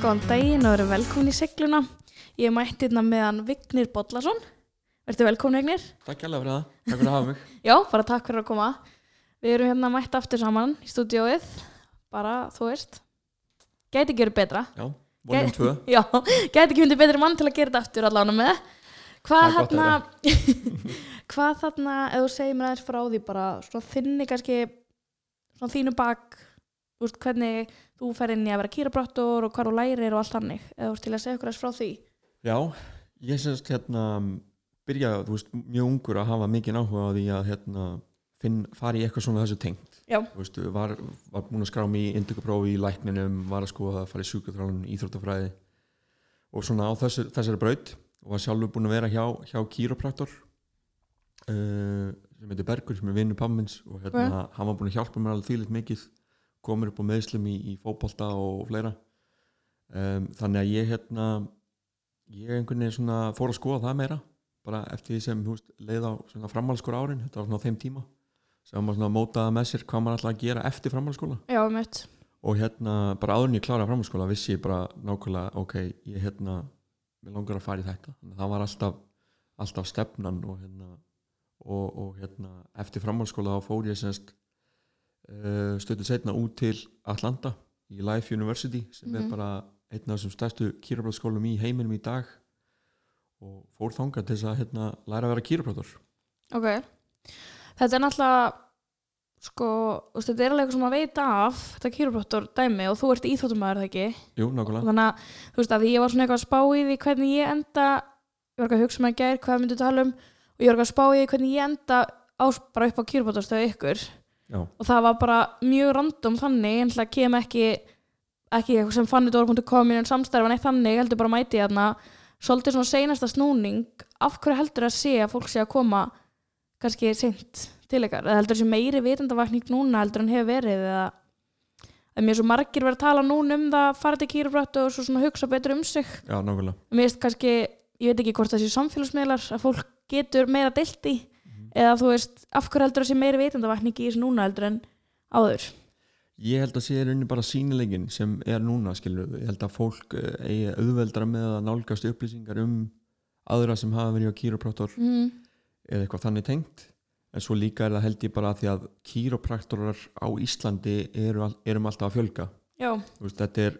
Góðan daginn og verið velkomin í segluna. Ég mætti hérna meðan Vignir Bollason. Verður velkomin Vignir? Takk alveg fyrir það, takk fyrir að hafa mig Já, bara takk fyrir að koma. Við erum hérna mætt aftur saman í stúdióið. Bara, þú veist, gæti ekki verið betra. Já, voljum tvö Já, gæti ekki fundið betri mann til að gera þetta aftur allan með. Hvað Það gott þarna, hvað þarna, ef þú segir mér aðeins frá því bara, svona þinni kannski, svona þínu bak, veist, hvernig þú fer inn í að vera kýrabrottur og hvað þú lærir og allt þannig, eða þú veist, til að segja okkur aðeins frá því. Já, ég semst hérna byrja, þú veist, mjög ungur að hafa mikið áhuga á því að hérna finn, fara í eitthvað svona þessu tengt. Þú veist, var, var búin að skrá mig í induguprófi í lækninum, var að skoða að fara í sjúkuþrálun, íþróttafræði og svona á þessu, þessari braut og var sjálfur búin að vera hjá, hjá kýropraktor uh, sem heitir Bergur, sem er vinnu pammins og hérna, hann var búin að hjálpa mér alveg þýlitt mikið komur upp á meðslum í, í fótbolta og fleira. Um, þannig að ég hérna ég einhvern veginn svona fór að skoða það meira bara eftir því sem veist, leið á svona framhaldsskóra árin, þetta var svona þeim tíma sem maður svona mótaði með sér hvað maður ætlaði að gera eftir framhaldsskóla. Já, mitt. og hérna bara áður en ég kláraði framhaldsskóla vissi ég bara nákvæmlega ok, ég hérna mér langar að fara í þetta. Þannig að það var alltaf, alltaf stefnan og hérna og, og hérna eftir framhaldsskóla þá fór ég semst uh, stötu setna út til Atlanta í Life University sem er Mhm. bara einn af þessum stærstu kýrabræðskólum í heiminum í dag og fór þangað til þess að hérna, læra að vera kýrabræður Ok. Þetta er náttúrulega, sko, þetta er alveg eitthvað sem að veita af, þetta kýrabrottur dæmi og þú ert íþróttumæður, það ekki? Jú, nákvæmlega Þannig að, þú veist, að ég var svona eitthvað að spá í því hvernig ég enda, ég var eitthvað að hugsa með að gær, hvað myndu tala um, og ég var eitthvað að spá í því hvernig ég enda á, bara upp á kýrabrotturstöðu ykkur. Já, Og það var bara mjög random þannig, en það kem ekki, ekki eitthvað sem fannidor.com en samstærfan eitt þannig, ég heldur bara mæti þarna, svolítið svona seinasta snúning, af hverju heldur að sé að fólk sé að koma kannski seint til ykkar, eða heldur þessi meiri vitendavakning núna heldur en hefur verið eða? Að mér svo margir verið að tala núna um það fara til kýrabröttu og svo svona hugsa betur um sig. Já, nákvæmlega. Mér veist kannski, ég veit ekki hvort þessi samfélagsmiðlar að fólk getur meira deilt í eða þú veist, af hverju heldur þessi meiri vitendavakning í þessu núna heldur en áður Ég held að sé rauninni bara sínilegin sem er núna, skilur. Ég held að fólk eh, eigi auðveldra með að nálgast upplýsingar um aðra sem hafa verið á kýropraktor mm. eða eitthvað þannig tengt. En svo líka er það held ég bara að því að kýropraktorar á Íslandi eru, erum alltaf að fjölga. Veist, þetta er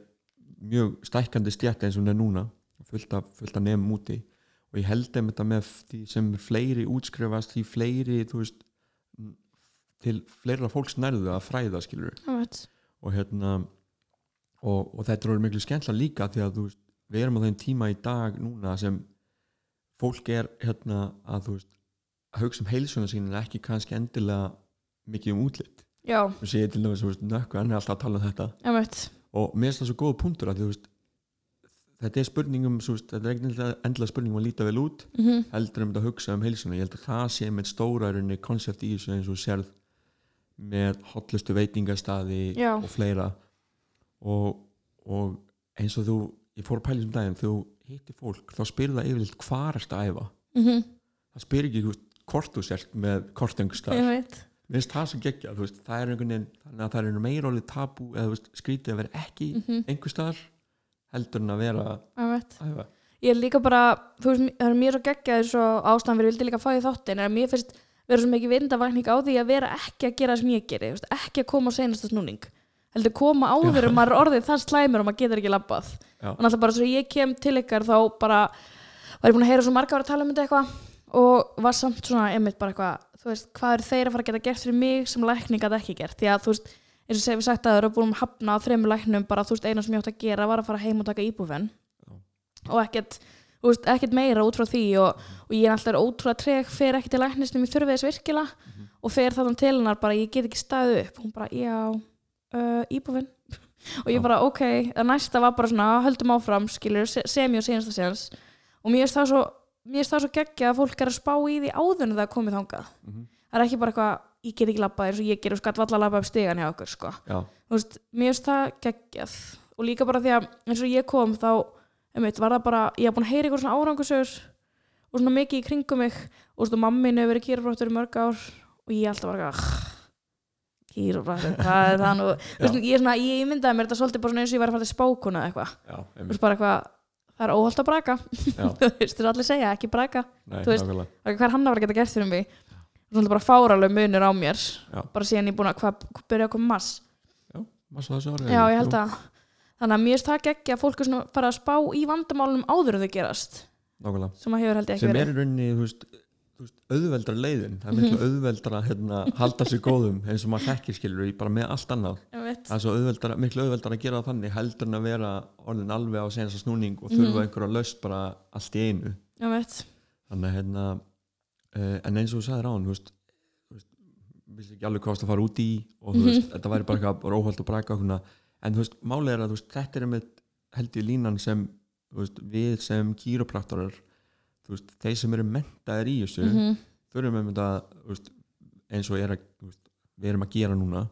mjög stækkandi stjætt eins og hún er núna, fullt af, fullt af nefnum úti. Og ég held einmitt að með því sem fleiri útskrifast, því fleiri, þú veist, til fleira fólks nærðu að fræða, skilur veit og hérna og, og þetta er miklu skemmtla líka því að þú veist, við erum á þeim tíma í dag núna sem fólk er hérna að þú veist að hugsa um heilsuna sín en ekki kannski endilega mikið um útlitt og sé til dæmis, þú nökku hann er alltaf að tala um þetta. Veit og mér finnst það svo góða punktur að þú veist þetta er spurningum, þetta er endilega, endilega spurningum að líta vel út mm -hmm. heldur um þetta að hugsa um heilsuna. Ég held að það sé með stóra rauninni koncept í þessu eins og sérð með hotlustu veitingastadi Já. og fleira. Og, og eins og þú ég fór að pæla þessum daginn, þú hittir fólk þá spyrir það yfirleitt hvar ertu að æfa? Mm það spyrir ekki veist, hvort þú sért með ég veit. Mér finnst það svo geggja, það er einhvern veginn þannig að það er meira alveg tabú eða veist, skrítið að vera ekki mm Mhm. einhver staðar heldur en að vera að ég er líka bara, þú veist, það er mér svo geggjað svo ástæðan fyrir vildi líka fá í þáttin að mér finnst vera svo mikið vindavakning á því að vera ekki að gera það sem ég geri ekki að koma á seinasta snúning. Heldur koma áður um er orðið það slæmur og maður getur ekki labbað. Og náttúrulega bara svo ég kem til ykkar þá bara var ég búin að heyra svo marga ára að tala um þetta eitthvað og var samt svona einmitt bara eitthvað þú veist, hvað eru þeir að fara að geta gert fyrir mig sem lækning að ekki gert? Því að þú veist, eins og segir við sagt að það eru búin að hafna á þreymur læknum bara þú veist, eina sem ég átt að gera var að fara heim og taka íbúfen og ekkert, veist, ekkert meira út frá því og, og ég er alltaf ótrúlega treg fer ekki til læknisnum, ég þurfi þess virkilega og fer þannig til hennar bara, ég get ekki staðið upp. Hún bara, já, uh, íbúfen og ég bara, ok. Að næsta var bara svona, höldum áfram skilur, se- sem ég á síðansta séns. Og mér finnst það svo það svo geggja að fólk er að spá í því áður en það er komið þangað. Mhm. það er ekki bara eitthvað, ég get ekki labbað eins og ég ger og skatt valla að labba upp stigan hjá okkur sko. Þú veist, mér finnst það geggjað. Og líka bara því að eins og ég kom þá einmitt, var það bara, ég haf búin að heyra ykkur svona árangusögur og svona mikið í kringum mig. Og veist, og mammin hefur verið kýrafróttur í mörg ár og ég alltaf bara eitthvað, kýrópraktor, hvað er það nú? Veist, ég, svona, ég myndaði mér þetta svolítið bara svona eins og ég var að fara til spákuna eða eitthvað. Veist eitthvað, það er óholt að braka. Þú veist, þú allir segja, ekki braka. Nei, Þú veist, hvað er hann að vera að geta gert fyrir mig Svona bara fáraleg munur á mér. Já. bara síðan ég er búin að hvað byrja að koma mass Massa þessu ári Já, ég held að Þannig að mér það ekki að fólk er fara að spá í vandamálunum áður en þau gerast. Nákvæmlega. Sem að hefur held ég ekki sem er verið í rauninni þú veist, auðveldra leiðin. Það er miklu Mhm. auðveldra að hérna, halda sér góðum eins og maður þekkir skilur í bara með allt annað. Það er svo auðveldra, miklu auðveldra að gera það þannig heldur en að vera orðin alveg á senast snúning og þurfa Mhm. einhverja löst bara allt í einu. Þannig að hérna en eins og þú sagðir án þú veist, þú veist ekki alveg hvað varst að fara út í og þú Mhm. veist, þetta væri bara eitthvað róhald og braka en þú veist, málið er að þú veist, þetta er með held ég línan sem þú veist, við sem kýropraktorar þú veist, þeir sem eru mentaðir í þessu Mhm. þurfum við þetta þú veist, eins og er að, þú veist, við erum að gera núna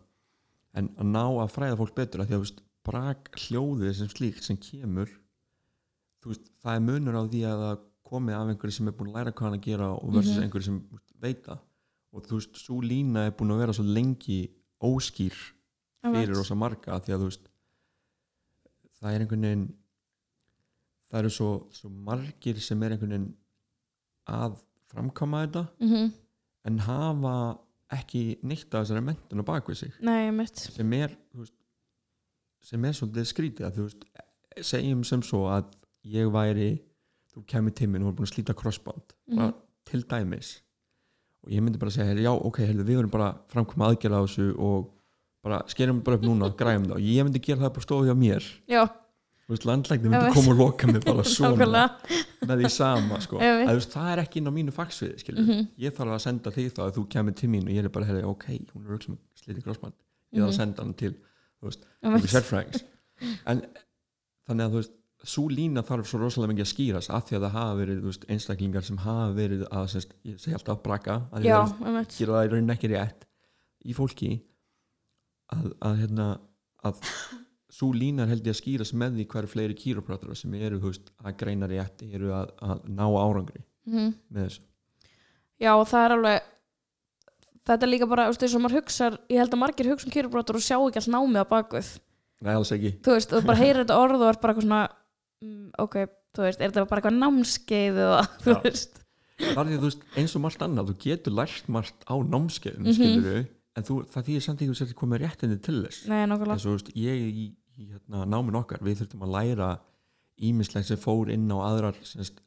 en að ná að fræða fólk betur að því að þú veist, brak hljóðið sem slíkt sem kemur þú veist, það er munur á því að það komi af einhverju sem er búin að læra hvað hann að gera og versus Mhm. einhverju sem þú veist, veit það og þú veist, svo lína er búin að vera svo lengi óskýr fyrir rosa marga því að þú veist það er einhvern veginn það eru svo, svo margir sem er einhvern veginn að framkama þetta Mhm. en hafa ekki neitt af þessari mentun á bakvið sig Nei, sem er veist, sem er svolítið skrítið að þú veist, segjum sem svo að ég væri þú kemur tíminn og er búin að slíta crossband. Bara Mhm. til dæmis. Og ég myndi bara segja, heyrðu, já ok, heyrðu, við verðum bara framkoma aðgerða á þessu og bara skerum bara upp núna, græfum það og ég myndi gera það bara stóð hjá mér. Þú veist, landlækni myndi koma og loka mig bara svona með því sama sko. Að, þú veist, það er ekki inn á mínu fagsvið skilur Mhm. ég þarf að senda þig þá að þú kemur til mín og ég er bara, heyrðu, ok, hún er auðvitað slítið crossband. Ég þarf að Mhm. senda hann til einhver veit. sérfræðings. En þannig að þú veist svo lína þarf svo rosalega mikið að skýrast af því að það hafa verið veist, einstaklingar sem hafa verið að semst, ég segi alltaf braka að Já, það í rauninni ekki rétt í fólki að, að hérna að svo lína er held ég að skýrast með því hverju fleiri kýróprátur sem eru veist, að greina rétt eru að, að ná árangri með þessu. Já, og það er alveg þetta er líka bara, eins og maður hugsar ég held að margir hugsa um kýróbrotur og sjá ekki alls námið á bakvið Nei, alls ekki. Þú veist, þú bara heyrir þetta orð og er bara eitthvað svona mm, ok, þú veist, er þetta bara eitthvað námskeið eða, þú Já. veist Það er því að þú veist, eins og margt annað, þú getur lært margt á námskeiðum, Mhm. skilur en þú, það þýðir samt ekki þú sér komið réttinni til þess Nei, nákvæmlega eins og þú veist, ég í, í hérna, námin okkar, við þurftum að læra ímislegt sem fór inn á aðrar semst,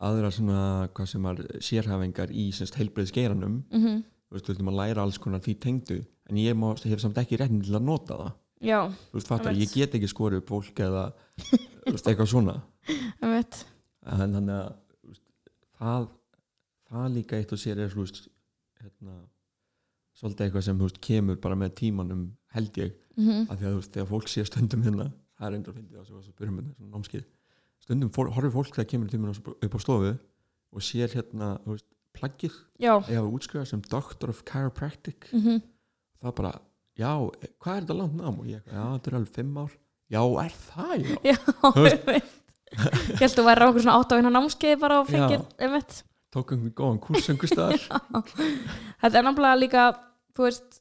aðrar svona, hvað sem var sérhæfingar í semst, heilbreiðsgeiranum mm þú veist, þurftum að læra alls konar því tengdu en ég má, hef samt ekki réttin til að nota það Já, þú veist, fattar, Einmitt. ég get ekki skorið upp fólk eða eitthvað svona. En þannig að það, það líka eitt og sér er hérna, svolítið eitthvað sem veist, kemur bara með tímanum held ég. Mm -hmm. að því að veist, þegar fólk sé stundum hérna það er endur að fyndi það sem byrjum með svona námskið stundum fór, horfir fólk þegar kemur tímanum upp á stofu og sér hérna, plaggið eða útskrifað sem Doctor of Chiropractic. Mm -hmm. það bara, já, hvað er þetta langt nám? Og ég, já, þetta er alveg fimm ár já, er það, já? Já, ég veit Ég held að þú væri á okkur svona átt á einu námskeið bara og fengir, ég veit tók einhvern góðan kurs einhver staðar. Þetta er náttúrulega líka, þú veist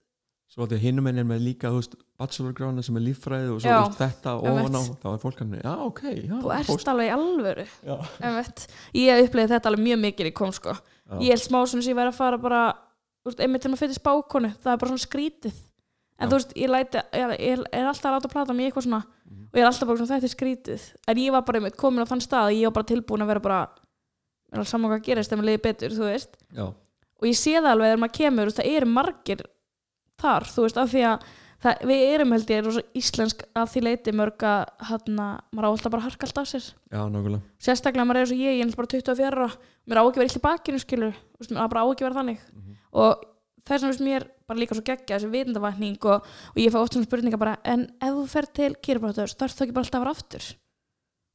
svo því hinum einn er með líka, þú veist, bachelorgrána sem er líffræði og svo Já, veist, þetta einmitt. ofan á, þá er fólk hann, já, ok já, Þú ert fórst- alveg í alvöru ég upplifði þetta alveg mjög mikið í kom sko. Ég held smá sem ég væri að fara bara einmitt til maður fyrir spákonu það er bara svona skrítið en þú veist, ég, læti, ég, ég er alltaf að láta að plata mig í eitthvað svona Mhm. og ég er alltaf bara svona þetta er skrítið. En ég var bara komin á þann stað að ég var bara tilbúin að vera bara saman hvað gerist þegar maður liði betur, þú veist. Já, og ég sé það alveg þegar maður kemur veist, það eru margir þar þú veist, af því að það, við erum held ég rosa íslensk að því leiti mörg að hann maður á alltaf bara harka allt af sér. Já, nákvæmlega. Sérstaklega maður er eins og ég, ég er bara 24 ára mér á ekki verið bara líka svo geggja þessi vitundavækning og, og ég fá oft svona spurninga bara en ef þú fer til kýrabrátur þarf þú ekki bara alltaf að fara aftur?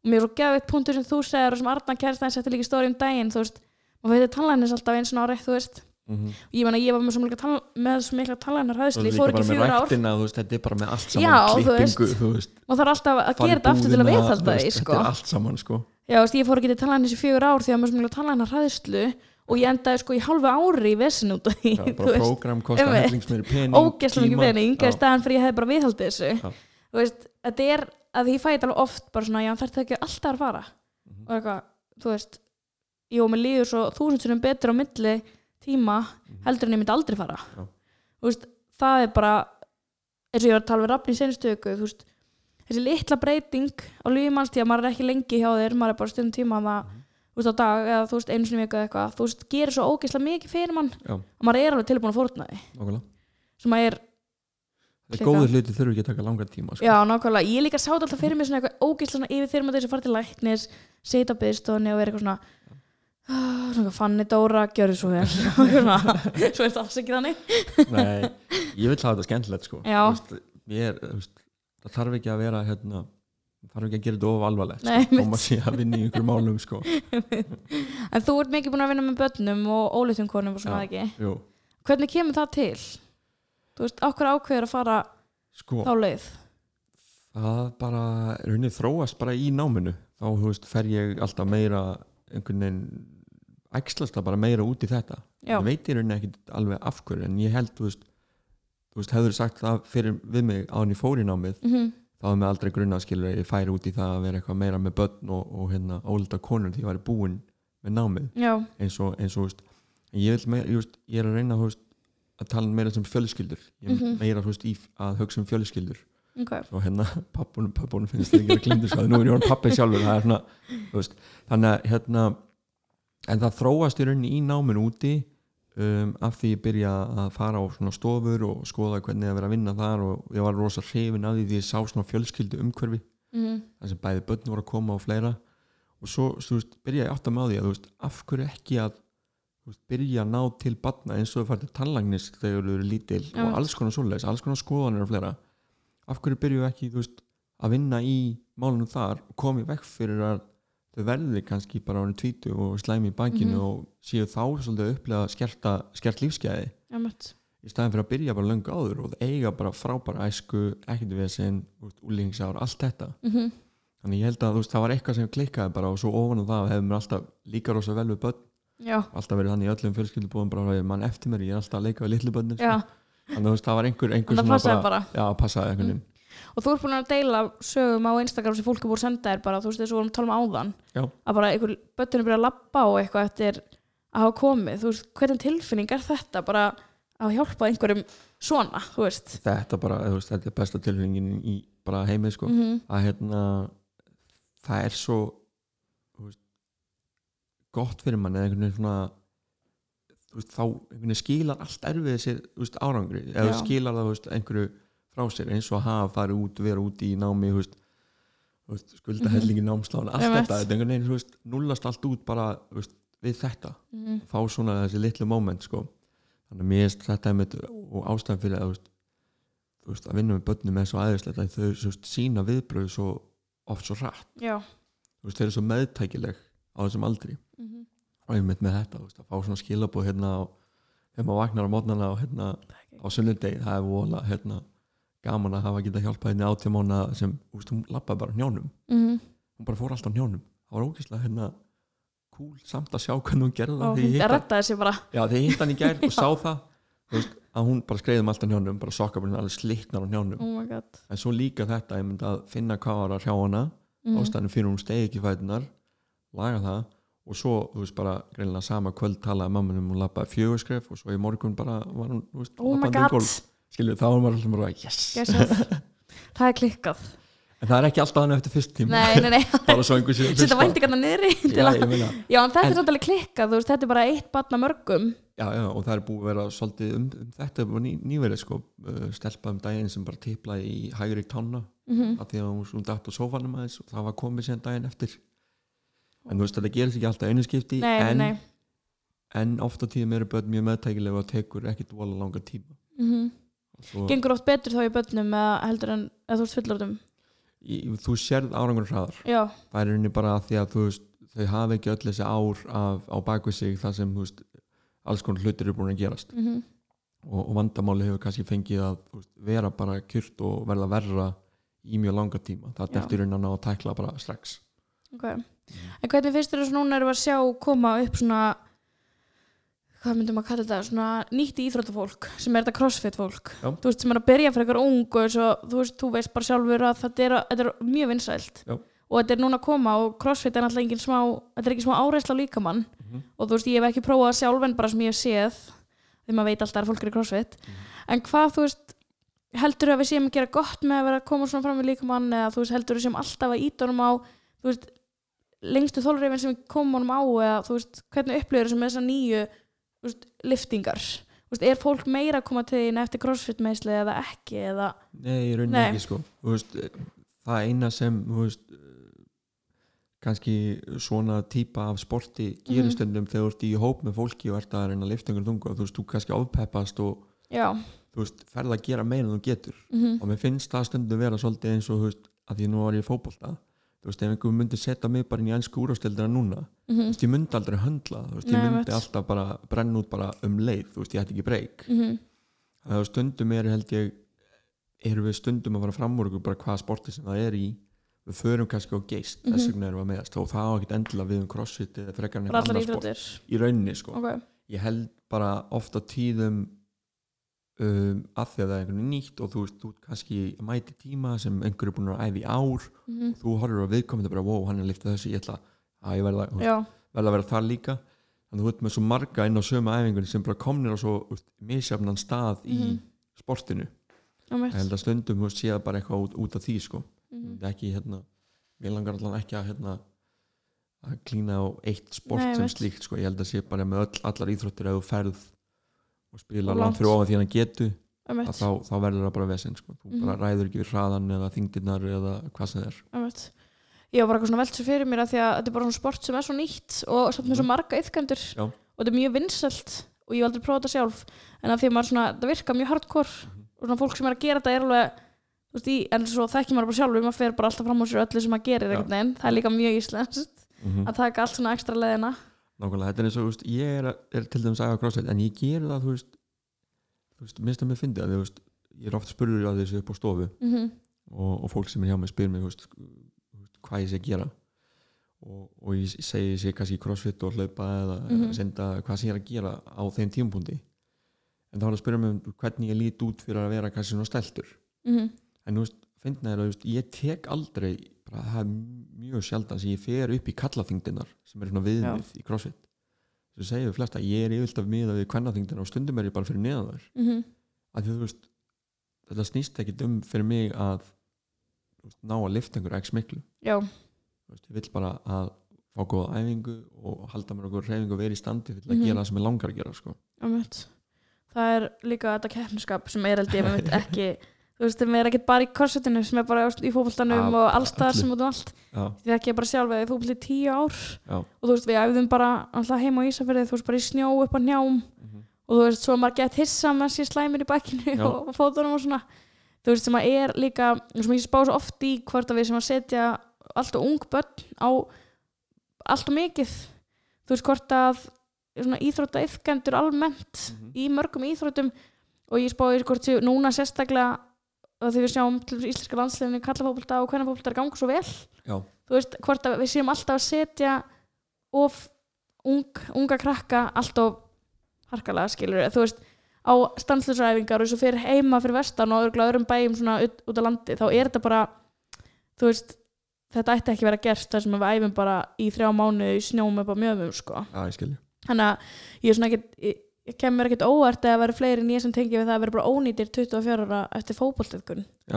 Og mér er svo gefið punktur sem þú segir og sem Arna Kærstæn setti líka í stóri um daginn þú veist, maður veitir tannlæknis alltaf eins og ári þú veist, Mhm. og ég meina ég var með svo tann, með svo mikla tannlæknar Svo hæðsli, ég fór ekki fjögur ár. veist, þetta er bara með allt saman Já, klippingu, þú veist. Og það er alltaf að gera þetta aftur til að viðhalda veist, sko. þetta er allt saman, sko. Já, veist, ég fór ekki til tannlæknis í fjögur ár því að maður svo mikla tannlæknar hræðslu og ég endaði sko í hálfu ári í vesin út af því Já, bara kostar einmitt. hellingsmeiri pening ógeðslega mikið pening í staðan fyrir ég hefði bara viðhaldið þessu Já. þú veist, þetta er að ég fæði alveg oft bara svona, já þetta ekki alltaf að fara Mhm. og eitthvað, þú veist jú, mér líður svo þúsundsunum betur á milli tíma heldur en ég myndi aldrei fara. Já. þú veist, það er bara eins og ég var að tala við rafni í senustu viku þú veist, þessi litla breyting á lífmanns því að maður er ekki lengi hjá þér maður er bara stundum tíma það Mhm. þú veist, á dag eða þú veist, einu sinni viku eða eitthvað þú veist, gerir svo ógeðslega mikið fyrir mann Já, og maður er alveg tilbúin að fórna því nákvæmlega sem að er Það er Klika. góður hluti þurfi ekki að taka langan tíma sko. Já, nákvæmlega, ég líka sátt alltaf fyrir mig svona eitthvað ógísla yfir þegar maður þessi fara til læknis sita á byggstofunni og vera eitthvað svona "Ah, svona eitthvað, Fanny Dóra, gjörðu svo vel Svona, svo er þetta alls ekki þannig Nei, ég vil hafa þetta skemmtilegt sko. Já. Þú veist, er, þú veist, það þarf ekki að vera hérna, þarf ekki að gera þetta of alvarlegt Nei, sko. koma sér að vinna í einhverjum málum sko. En þú ert mikið búin að vinna með börnum og ólitum konum og svona Já. ekki Jú, Hvernig kemur það til? Þú veist, ákveður ákveður að fara sko, þá leið það bara raunin þróast bara í náminu þá þú veist, fer ég alltaf meira einhvern veginn æxlast það bara meira út í þetta Já, ég veit í rauninni ekki alveg af hverju en ég held, þú veist, þú veist hefur sagt það fyrir við mig á hann í fóri námið mm þá er mig aldrei grunna skilur að ég færi út í það að vera eitthvað meira með börn og, og hérna ólita konur því ég væri búinn með námið. Já, eins og, eins og veist, en ég, vil meira, veist, ég er að reyna veist, að tala meira sem fjölskyldur. Ég er Mhm. meira veist, í, að hugsa um fjölskyldur. Ok. Og hérna pappun, pappun finnst það ekki að glindu sko, nú er ég orðin pappi sjálfur það er svona, þú veist, þannig að hérna, en það þróast í rauninni í náminu úti um, af því ég byrja að fara á svona stofur og skoða hvernig að vera að vinna þar og ég var rosa hrifin að því því ég sá svona fjölskyldu umhverfi. Mm þar sem bæði börn voru að koma og fleira. Og svo veist, byrja ég átt að máði að þú veist, af hverju ekki að veist, byrja að ná til barna eins og þú fært til tannlagnis þegar þú eru lítil Já. og alls konar svoleiðis, alls konar skoðanir og fleira. Af hverju byrju ekki að vinna í málunum þar og komi vekk fyrir að þau verði kannski bara árið tvítu og slæmi í bankinu Mhm. og séu þá svolítið upplega skerta, skert mött í staðin fyrir að byrja bara löngu áður og eiga bara frábæra æsku, ekkert vesen úlingsár, allt þetta. Mm þannig ég held að veist, það var eitthvað sem klikkaði bara og svo ofan á það hefur mér alltaf líka rosa vel við börn. Já, alltaf verið þannig í öllum fjölskyldubúðum bara að mann eftir mér, ég er alltaf að leika við litlu börnin já, þannig að það var einhver, einhver það passaði bara já, passaði Og þú ert búin að deila sögum á Instagram sem fólk er búin að senda þér bara, þú veist þessu vorum að tala um áðan Já. að bara einhver böttunum byrja að labba og eitthvað eftir að hafa komið, þú veist, hvernig tilfinning er þetta bara að hjálpa einhverjum svona, þú veist? Þetta bara, þú veist, þetta er besta tilfinningin í bara heimið sko, mm að hérna það er svo þú veist, gott fyrir mann eða einhvern veginn svona þú veist, þá einhvern veginn skilar allt erfið sér þú veist, árangri, eða Já. skilar það þú veist, einhverju frá sér eins og hafa farið út, vera út í námi veist, veist, skulda hellingi námslána, allt Einmitt. þetta, þetta þú veist, nullast allt út bara við þetta, -hmm. fá svona þessi litlu moment sko, þannig að mér er þetta einmitt, og ástæðan fyrir að að vinna með börnum er svo aðeinslegt að þau sína viðbröð svo oft svo rætt, þau eru svo meðtækileg á þessum aldri. Mm og einmitt með þetta, að fá svona skilabóð hérna á, þegar maður vagnar á mótnana og hérna á sunnudegi, það er vola hérna, gaman að hafa getað hjálpað hérna átjámána sem, þú veist, hún lappaði bara á njánum, -hmm. hún bara fór alltaf á njánum það var ógeðslega hérna cool samt að sjá hvernig hún gerði það þegar ég hitt hann- í gær og sá það veist, að hún bara skreiðum alltaf njánum bara sokkabrinn alveg slittnar á njánum oh en svo líka þetta, ég myndi að finna hvað var að hrjá hana mm ástæðan fyrir hún stegi ekki fætunar laga það. Og svo, þú veist, bara greinilega sama kvöld talaði mamma um hún lappaði fjögurskref og svo í morgun bara var hún, þú veist, oh um skilur, þá var maður alltaf bara, yes. Það er klikkað. En það er ekki alltaf hann eftir fyrst tíma. Nei, nei, nei, bara svo einhver sér setja væntingarna niðri til já, að Já, en þetta En- er svolítið klikkað, veist, þetta er bara eitt batna mörgum. já, já, og það er búið að vera svolítið um, um þetta var ný, nýverið sko, uh, stelpa um daginn sem bara tiplaði í hægri tána Mm af því að hún, hún datt á sófanum aðeins og það var komið síðan daginn eftir. En þú veist, þetta gerist ekki alltaf einu skipti Nei, en, nei. en oft á tíðum eru börn mjög meðtækilega og tekur ekki dvola langa tíma. Mm svo, Gengur oft betur þá í börnum eða heldur en eða þú veist fullorðum. þú sérð árangur hraðar. Já, það er henni bara að því að veist þau hafa ekki öll þessi ár af, á bakvið sig þar sem veist, alls konar hlutir eru búin að gerast. Mm og, og vandamáli hefur kannski fengið að veist, vera bara kjurt og verða verra í mjög langa tíma. Það er eftir raunan að tækla bara strax. Ok. En hvernig finnst þér þess að núna við að sjá koma upp svona hvað myndum að kalla þetta svona nýtt íþróttafólk sem er þetta crossfit fólk Já. þú veist sem er að byrja fyrir eitthvað ung og svo, þú veist, þú veist bara sjálfur að þetta er, þetta er mjög vinsælt Já. og þetta er núna að koma og crossfit er náttúrulega engin smá þetta er ekki smá áreisla líkamann Mhm. og þú veist, ég hef ekki prófað sjálf en bara sem ég hef séð því maður veit alltaf að fólk er í crossfit en hvað, þú veist, heldur að við séum að gera gott með að vera að koma svona fram við líkamann eða þú veist, heldur við séum alltaf að íta honum á þú veist, lengstu þólreifin sem við komum honum á eða þú veist, hvernig upplifir þessum með þessar nýju þú veist, liftingar veist, er fólk meira að koma til þín eftir crossfit meðsli eða ekki eða, Nei, í rauninni ekki sko. Veist, það eina sem kannski svona típa af sporti gerir Mhm. stundum þegar þú ert í hóp með fólki og ert að reyna einhvern þungu og þú veist, þú kannski ofpeppast og já. þú veist, ferð að gera meira en þú getur. Mm og mér finnst það stundum vera svolítið eins og þú veist, að því nú var ég í fótbolta þú veist, ef einhver myndi setja mig bara inn í ennsku úrástöldina núna, þú -hmm. veist, ég myndi aldrei höndla þú veist, ég Nei, myndi einmitt. alltaf bara brenna út bara um leið, þú veist, ég ætti ekki breyk. Mm það er stundum er held ég erum við stundum að fara fram úr bara hvaða sporti sem það er í. Við förum kannski á geist, þess Mhm. vegna erum við að meðast. Og það á ekkert endilega við um crossfit eða frekar allar annað sport. Í rauninni sko, ok, ég held bara ofta tíðum um, að því að það er einhvern veginn nýtt og þú veist, þú kannski mæti tíma sem einhver er búin að æfa í ár mm þú horfir á viðkomandi bara, wow, hann er liftað þessu ég ætla að ég verða, að vera þar líka að þú ert með svo marga inn á sömu æfingunni sem bara komnir á svo misjafnan stað í Mhm. sportinu ég held að stundum þú veist, sé það bara eitthvað út, út af því sko. mm Það er ekki hérna mér langar allan ekki að hérna að klína á eitt sport Nei, sem veit. slíkt sko. ég held að sé bara með öll, allar íþróttir ef þú ferð og spila langt fyrir ofan því hann getu -hmm. að þá, þá verður það bara vesinn sko. þú Mhm. bara ræður ekki við hraðan eða þingdirnar eða hvað sem það er Einmitt. Ég var bara eitthvað svona velt sér fyrir mér að því að þetta er bara svona sport sem er svo nýtt og samt með svo marga Mhm. Já. og þetta er mjög vinsælt og ég hef aldrei prófað þetta sjálf en að því að svona, það virka mjög hardcore Mhm. og svona fólk sem er að gera þetta er alveg veist, í, en svo þekki maður bara sjálfur maður fer bara alltaf fram á sér öllu sem maður gerir það er líka mjög íslenskt mm að taka allt svona ekstra leðina nákvæmlega, þetta er eins og veist, ég er, er til dæmis að æfa crossfit en ég ger það þú veist, þú veist minnst að mér fyndi að veist, ég er oft spurður að þessu upp á stofu mm -hmm. og, og fólk sem er hjá mig spyr mig þú veist, hvað ég sé að gera og, og ég segi ég sé kannski crossfit og hlaupa eða Mhm. senda hvað sem ég er að gera á þeim tímapunkti en þá er það að spyrja mig um hvernig ég lít út fyrir að vera kannski svona steltur Mm en þú veist, finna er að ég tek aldrei það er mjög sjaldan sem ég fer upp í kallaþingdinar sem er svona viðmið í crossfit að segja við flesta, ég er yfirlt af miða við kvennaþingdina og stundum er ég bara fyrir neðan þær -hmm. að þú veist þetta snýst ekkit um fyrir mig að þú veist, ná að lifta einhver x miklu Já, Þú veist, ég vill bara að fá góða æfingu og halda mér okkur reyfingu og vera í standi til að Mhm. gera það sem ég langar að gera sko. það er líka þetta keppniskap sem er held ég ekki þú veist, það er ekki bara í korsetinu sem er bara í fótboltanum Af og allstaðar sem út um allt. Já, því ekki ég bara sjálf eða fótbolt í tíu ár. Já, og þú veist við æfðum bara alltaf heima á Ísafirði þú veist bara í snjó upp á njám mhm, og þú veist svo maður gett hissa með sér slæmir í bakkinu og fótunum og svona. Þú veist sem að er líka sem ég spá svo oft í hvort að við sem að setja alltaf ung börn á alltaf mikið. Þú veist hvort að íþrótta yfkendur almennt mhm. í mörgum íþróttum. Og ég spáði hvort séu núna sérstaklega að því við sjáum íslenska landsliðinu kallafókbalta og hvernig fókbalta er ganga svo vel. Já, þú veist, hvort að við séum alltaf að setja of ung, unga krakka alltaf harkalega skilur þú veist, á stanslösræfingar og svo fyrir heima fyrir vestan og öðrum bæjum svona út, út á landi, þá er þetta bara þú veist, þetta ætti ekki að vera gert þar sem við æfum bara í þrjá mánuði í snjóm upp á mjögum sko. Skilji þannig að ég er svona ekkit ég, kemur ekkit óvart að vera fleiri en ég sem tengi við það að vera bara ónýtir 24 ára eftir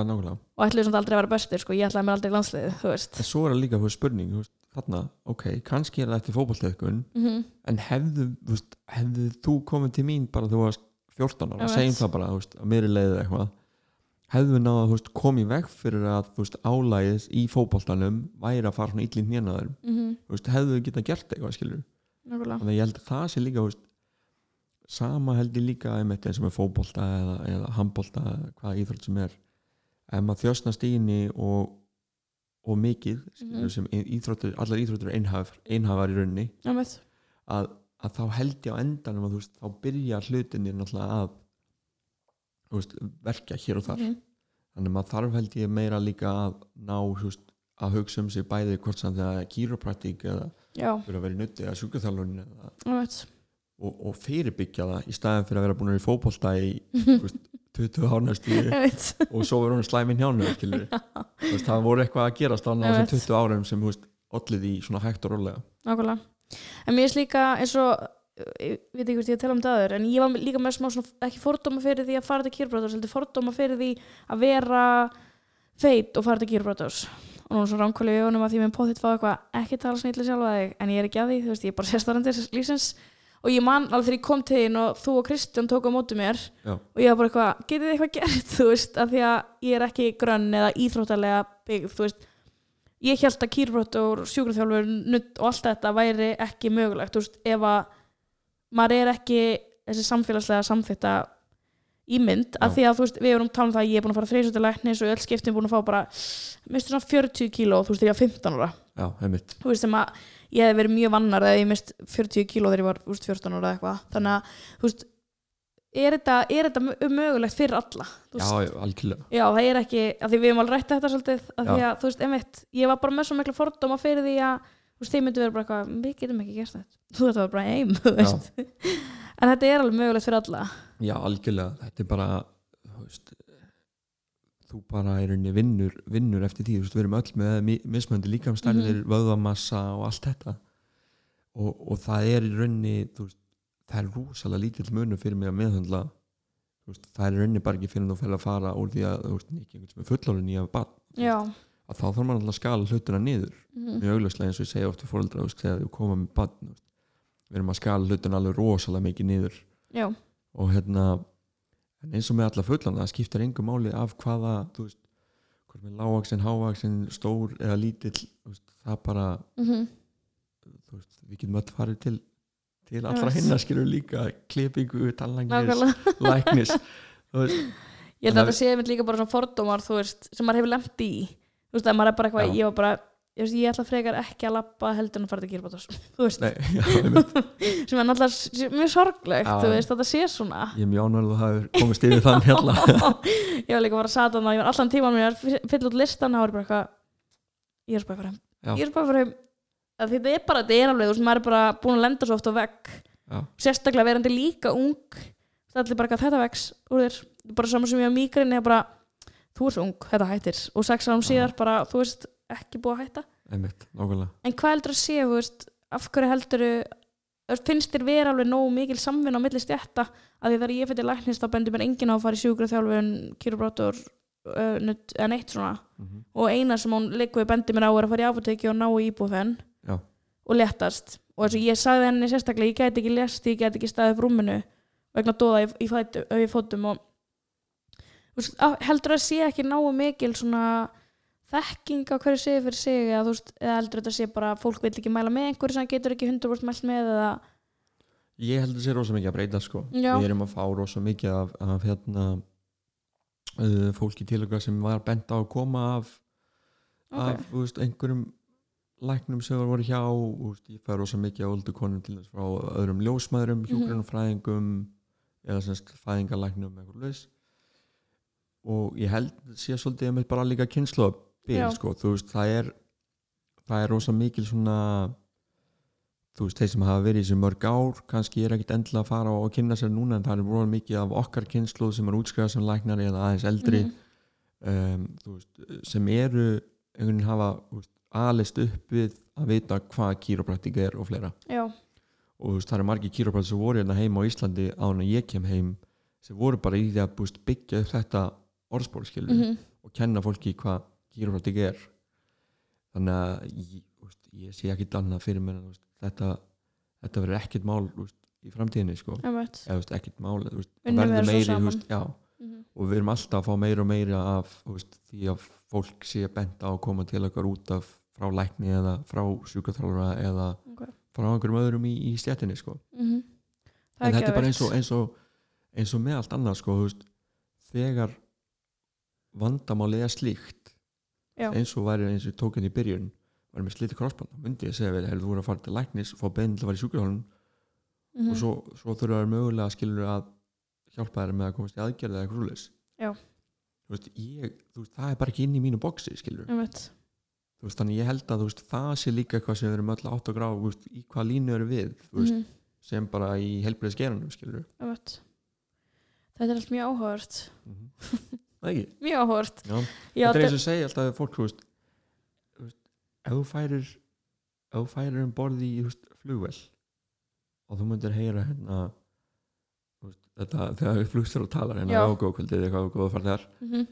nákvæmlega. Og ætluðu samt aldrei að vera bestir sko, ég ætlaði mér aldrei í landsliðið, þú veist. En svo er það líka spurning þú veist, þarna, ok, kannski er það eftir fótballtöðkun mm en hefðu, þú veist, hefðu þú komið til mín bara þú varst 14 ára segjum það bara, þú veist, að mér er leiðið eitthvað hefðu við náða, veist, komið í veg fyrir að, álægis í fótballtanum væri að fara svona illin sama held ég líka einmitt eins og með fótbolta eða, eða handbolta, hvaða íþrótt sem er ef maður þjóstnast í henni og, og mikið skilur, Mhm. sem íþróttur, allar íþróttur einhaf, einhafar í rauninni Einmitt. að, að þá held ég á endanum að þú veist, þá byrja hlutinir náttúrulega að veist, verkja hér og þar Mhm. þannig að maður þarf held ég meira líka að ná veist, að hugsa um sig bæði hvort sem það er kýropraktík eða Já, fyrir að vera í nutti eða sjúkaþjálfun eða. Og, og fyrirbyggja það í staðin fyrir að vera búin að vera í fótbolta í þú veist, 20 árnæstu og svo verður hún slæminn hjá hennu það voru eitthvað að gerast á þessum 20 árum sem þú veist, ollið í svona hægt og rólega Nákvæmlega. En mér finnst líka eins og, ég veit ekki hvort ég að tala um það aður, en ég var líka með smá svona, ekki fordóma fyrir því að fara til kýrbróturs, heldur fordóma fyrir því að vera feit og fara til kýrbróturs. Og nú er svo ránkvæli í augunum að því með potið fá eitthvað ekki tala snilli sjálfa þig, en ég er ekki að því, þú veist, ég er bara sérstarandir lífsins. Og ég man alveg þegar ég kom til þín og þú og Kristján tóku á móti mér Já. og ég var bara eitthvað, getið þið eitthvað gert, þú veist, af því að ég er ekki grönn eða íþróttalega byggð, þú veist, ég held að kýrbróttur, sjúkraþjálfur, nutt og allt þetta væri ekki mögulegt þú veist, ef að maður er ekki þessi samfélagslega samþýtta ímynd, af því að þú veist, við erum talað um það að ég er búin að fara þreysjóttir læknis og öll skiptin búin að fá bara minnstu svona 40 kíló, þú veist, þegar ég var 15 ára já, heimitt þú veist, sem að ég hef verið mjög vannar eða ég mist 40 kíló þegar ég var veist, 14 ára eða eitthvað, þannig að þú veist, er þetta, er þetta mö- mögulegt fyrir alla, já, algjörlega. Já, það er ekki, af því við hefum alveg rætt þetta svolítið, af því að, þú veist, einmitt, ég var bara með svo mikla fordóma fyrir því að, þú veist, þeir myndu vera bara eitthvað, við getum ekki gert þetta, þú veist, það var bara eim, þú veist, en þetta er alveg mögulegt fyrir alla. já, algjörlega, þetta er bara þú veist þú bara er rauninni vinnur, vinnur eftir því, þú veist, við erum öll með mi- mismunandi líkamstærðir, Mhm. vöðvamassa og allt þetta. Og, og það er í rauninni þú veist, það er rosalega lítill munur fyrir mig að meðhandla þú veist, það er í rauninni bara ekki fyrir þú að fara úr því að þú veist, ekki einhvern sem er fullorinn í að Já. að þá þarf maður alltaf að skala hlutina niður. Mhm. mjög augljóslega eins og ég segja oft til fóreldra þú veist, þegar þú koma með bad við erum að skala hlutina alveg rosalega mikið niður. Já, og hérna en eins og með alla fullan það skiptir engu máli af hvaða þú veist, hvort með lágvaksin, hávaksin stór eða lítill veist, það bara, mm þú veist, við getum öll farið til til allra veit. hinna skilur líka klippingu, tallangis, læknis Ég held Það að þetta sé einmitt líka bara svona fordómar, þú veist, sem maður hefur lemt í, þú veist, að maður er bara eitthvað, ég var bara, ég, ég ætla frekar ekki að lappa heldur en að fara til einmitt. sem er náttúrulega mjög sorglegt, þú veist, þetta sé svona. ég er mjög ánægður að það hefur komist yfir þann hérna. Ég var líka bara satan og ég var allan tíman mér að fylla út listan og það eitthvað ég er bara Já. ég er bara fyrir heim. Að þetta er bara, þetta er alveg þú veist, maður er bara búin að lenda svo oft á vegg. Já, sérstaklega verandi líka ung það er allir bara eitthvað þetta vex úr þér? Er bara saman sem ég á mýgrinni er þú ert ung, þetta hættir. Og sex árum síðar bara, þú veist, ekki búið að hætta. Einmitt, en hvað heldur að sé, veist af hverju heldur finnst þér vera alveg nógu mikil samvinna á milli stjætta að því þegar ég fyrir læknist þá bendur mér enginn á að fara í sjúkraþjálfun kýrubrátur uh, eða neitt svona. Mm og eina sem hún við bendur mér á er að fara í apoteki og ná í íbúfen Já. og léttast. Og eins og ég sagði henni sérstaklega ég gæti ekki lest, ég gæti ekki staðið upp rúminu vegna dóða í, í, fætu, í fótum og veist, heldur að sé ekki náu mikil svona þekking á hverju sé fyrir sig eða, þú veist, eða heldur þetta sé bara að fólk vil ekki mæla með einhverju sem getur ekki 100% mælt með eða ég held að það sé rosa mikið að breyta sko. Við erum að fá rosa mikið af, af hérna uh, fólki til okkar sem var bent á að koma af, Ok. af veist, einhverjum læknum sem voru hjá veist, ég fæði rosa mikið á oldu konum til þess frá öðrum ljósmaðurum, Mhm. hjúgrunumfræðingum eða semst fæðingalæknum eitthvað leis og ég held sé svolítið með bara líka kynslu Já. sko, þú veist, það er það er rosa mikil svona þú veist, þeir sem hafa verið í þessi mörg ár kannski er ekkit endilega að fara og kynna sér núna en það er rosa mikið af okkar kynslu sem er útskrifað sem læknari eða aðeins eldri Mhm. um, veist, sem eru einhvern veginn hafa alist upp við að vita hvað kýrópraktika er og fleira já, og veist, það eru margir kýrópraktika sem voru hérna heima á Íslandi á hann að ég kem heim sem voru bara í því að veist, byggja upp þetta orðspór skilur mm og kenna fólki hvað kýrópraktika er þannig að ég, veist, ég sé ekkit annað fyrir mér veist, þetta, þetta verður ekkit mál veist, í framtíðinni sko. eða þú veist, ekkit mál Unnið verður meiri já, Mhm. og við erum alltaf að fá meira og meira af því að fólk sé bent á að koma til okkar út af frá lækni eða frá sjúkaþjálfara eða Ok. frá einhverjum öðrum í, í stjættinni sko. Mhm. Það en þetta er bara eins og, eins og eins og með allt annað sko, þegar vandamálið er slíkt Já. eins og væri eins og ég tók henni í byrjun var með slítið krossband, myndi ég segja við hefur þú voru að fara til læknis, fá bein til að fara í sjúkaþjálfun Mhm. og svo, svo þurfa þær mögulega skilur að hjálpa þær með að komast í aðgerð eða eitthvað veist, það er bara ekki inn í mínu boksi skilur, veist, þannig ég held að veist, það sé líka eitthvað sem við erum öll átt og grá veist, í hvað línu eru við veist, Mhm. sem bara í helbriðis geranum skilur þetta er allt mjög áhugavert. Það ekki mjög. Já, þetta er eins og segja alltaf við fólk veist, ef þú færir ef þú færir um borði í flugvel og þú myndir heyra hérna þetta, þegar flugstjóra talar hérna ágóðkvöldið eitthvað góða farðar Mhm.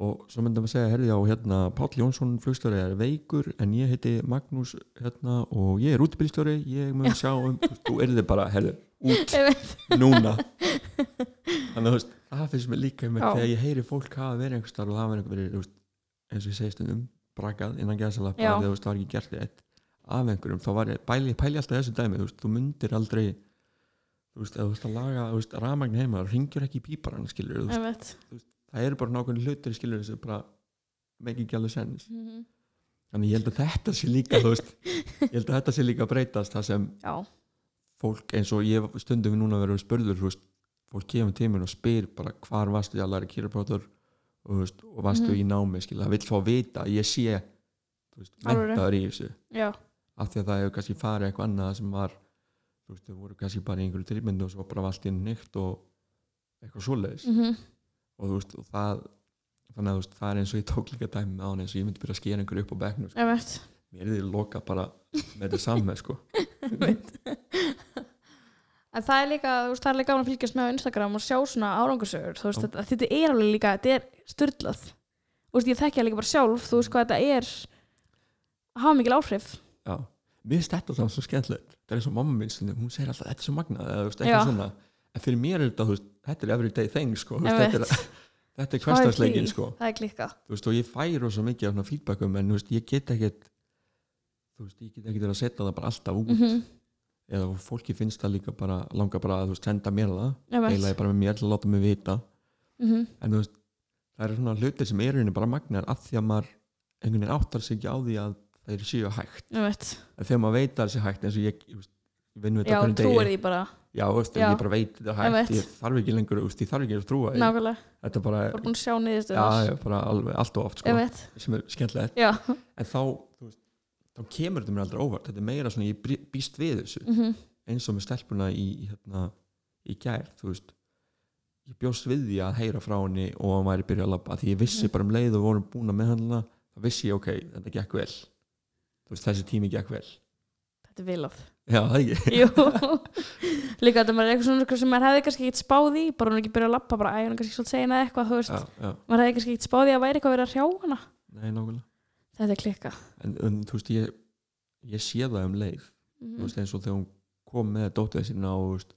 og svo myndum við segja, herði á hérna Páll Jónsson flugstjóri er veikur en ég heiti Magnús hérna og ég er útbyrðstjóri, ég mun sjá um þú erði bara, herði, út núna þannig að þú veist, það finnst mér líka með þegar ég heyri fólk hafa verið einhvers þar og það hafa einhver verið, veist, eins og ég segi stundum brakað innan gæðsalappa Já. þegar þú veist, það var ekki gert eitt af einhverjum, þá var ég, pæli, pæli alltaf þessu dæmi, þú veist, þú myndir aldrei þú veist, ef þú veist að laga, þú veist, ramagn heima, þú ringjur ekki í píparan, skilur, þú veist, það eru bara nákvæmlega hlutir, skilur, þessu bara make ekki alveg sens Mhm. þannig ég held að þetta sé líka, þú veist ég held að þetta sé líka að breytast það sem já, fólk eins og ég stundum núna verður spurður þú veist, fólk kemur tíminn og spyr bara hvar varstu ég að læra kýraprátur og, og varstu Mhm. í námi skil, það vill fá að vita að ég sé mentaður í þessu. Já, af því að það hefur kannski farið eitthvað annað sem var þú veist, þau voru kannski bara í einhverju tilmyndu og svo bara var allt inn nýtt og eitthvað svoleiðis. Mhm, og þú veist, og það þannig að þú veist, það er eins og ég tók líka dæmi með hann eins og ég myndi byrja að skera einhverju upp á bekknum sko. mér er því loka bara með þetta samme sko. En það er líka, þú veist, það er líka gaman að fylgjast með á Instagram og sjá svona árangursögur, þú veist, þetta, þetta er alveg líka, þetta er styrlað. Þú veist, ég þekki það líka bara sjálf, þú veist hvað þetta er að hafa mikil áhrif. Já, mér finnst þetta alltaf svo skemmtilegt það er eins og mamma stundum, hún segir alltaf þetta er svo magnað eða þú veist, Já. eitthvað svona en fyrir mér er þetta, þú veist, þetta er everyday thing sko, þú veist, þetta er, þetta er er því? sko, Það er klikkað. þú veist, og ég fæ rosa mikið af svona feedbackum, en þú veist, ég get ekkert þú veist, ég get ekkert verið að setja það bara alltaf út, Mm eða fólki finnst það líka bara, langa bara að þú veist, senda mér það Einmitt. eiginlega bara með mér til að láta mig vita Mhm. en þú veist, það eru svona hlutir sem er rauninni bara magnar að því að maður einhvern veginn áttar sig ekki á því að þeir séu hægt Einmitt. en þegar maður veit að það sé hægt eins og ég, ég, veist, ég vinn við þetta Já, á hverjum trúir degi því bara, já, veist, Já. ég bara veit þetta hægt Einmitt. ég þarf ekki lengur, veist, ég þarf ekki að trúa nákvæmlega, þetta er búin að sjá já, niðurstöðunar. já, bara alveg allt og oft sko, sem er skemmtilegt Já. en þá, þú veist, þá kemur þetta mér aldrei óvart. Þetta er meira svona, ég býst við þessu Mm eins og með stelpuna í, í, hérna, í gær, þú veist. Ég bjóst við því að heyra frá henni og hann væri byrjað að labba, því ég vissi Mhm. bara um leið og vorum búin að meðhandla, þá vissi ég, ok, þetta gekk vel. Þú veist, þessi tími gekk vel. Þetta er vilað. já, það ekki. Líka þetta er eitthvað svona sem maður hefði kannski ekkert spáð í, bara hún ekki byrja að lappa, bara æ, hún er kannski svolítið segina eitthvað, þú veist. já, já, Maður hefði kannski ekkert spáð í að væri eitthvað verið að hrjá hana. nei, Þetta er klikkað. en, en þú veist, ég, ég sé það um leið Mm þú veist, eins og þegar hún kom með dótið sína og, veist,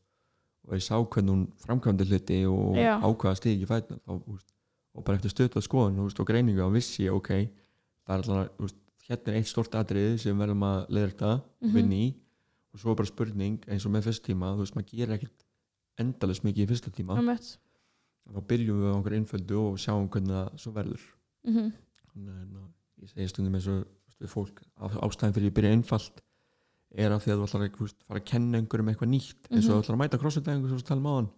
og ég sá hvernig hún framkvæmdi hluti og Já. ákvaða stig ekki fætna og bara eftir stöðvað skoðun þú veist, og greiningu og vissi ok það er alltaf, hérna er eitt stort atriði sem verðum að leða þetta Mhm. vinni í og svo bara spurning eins og með fyrst tíma, þú veist, maður gerir ekkert endalist mikið í fyrsta tíma Einmitt. þá byrjum við á einhver einföldu og sjáum hvernig það svo verður. Þannig að, hérna, ég segi stundum eins og við fólk, á- ástæðan fyrir ég byrja einfalt er að því að þú ætlar að fara að kenna einhverjum eitthvað nýtt eins og Mhm. þú ætlar að mæta crossfit-æfingu sem við talum á hann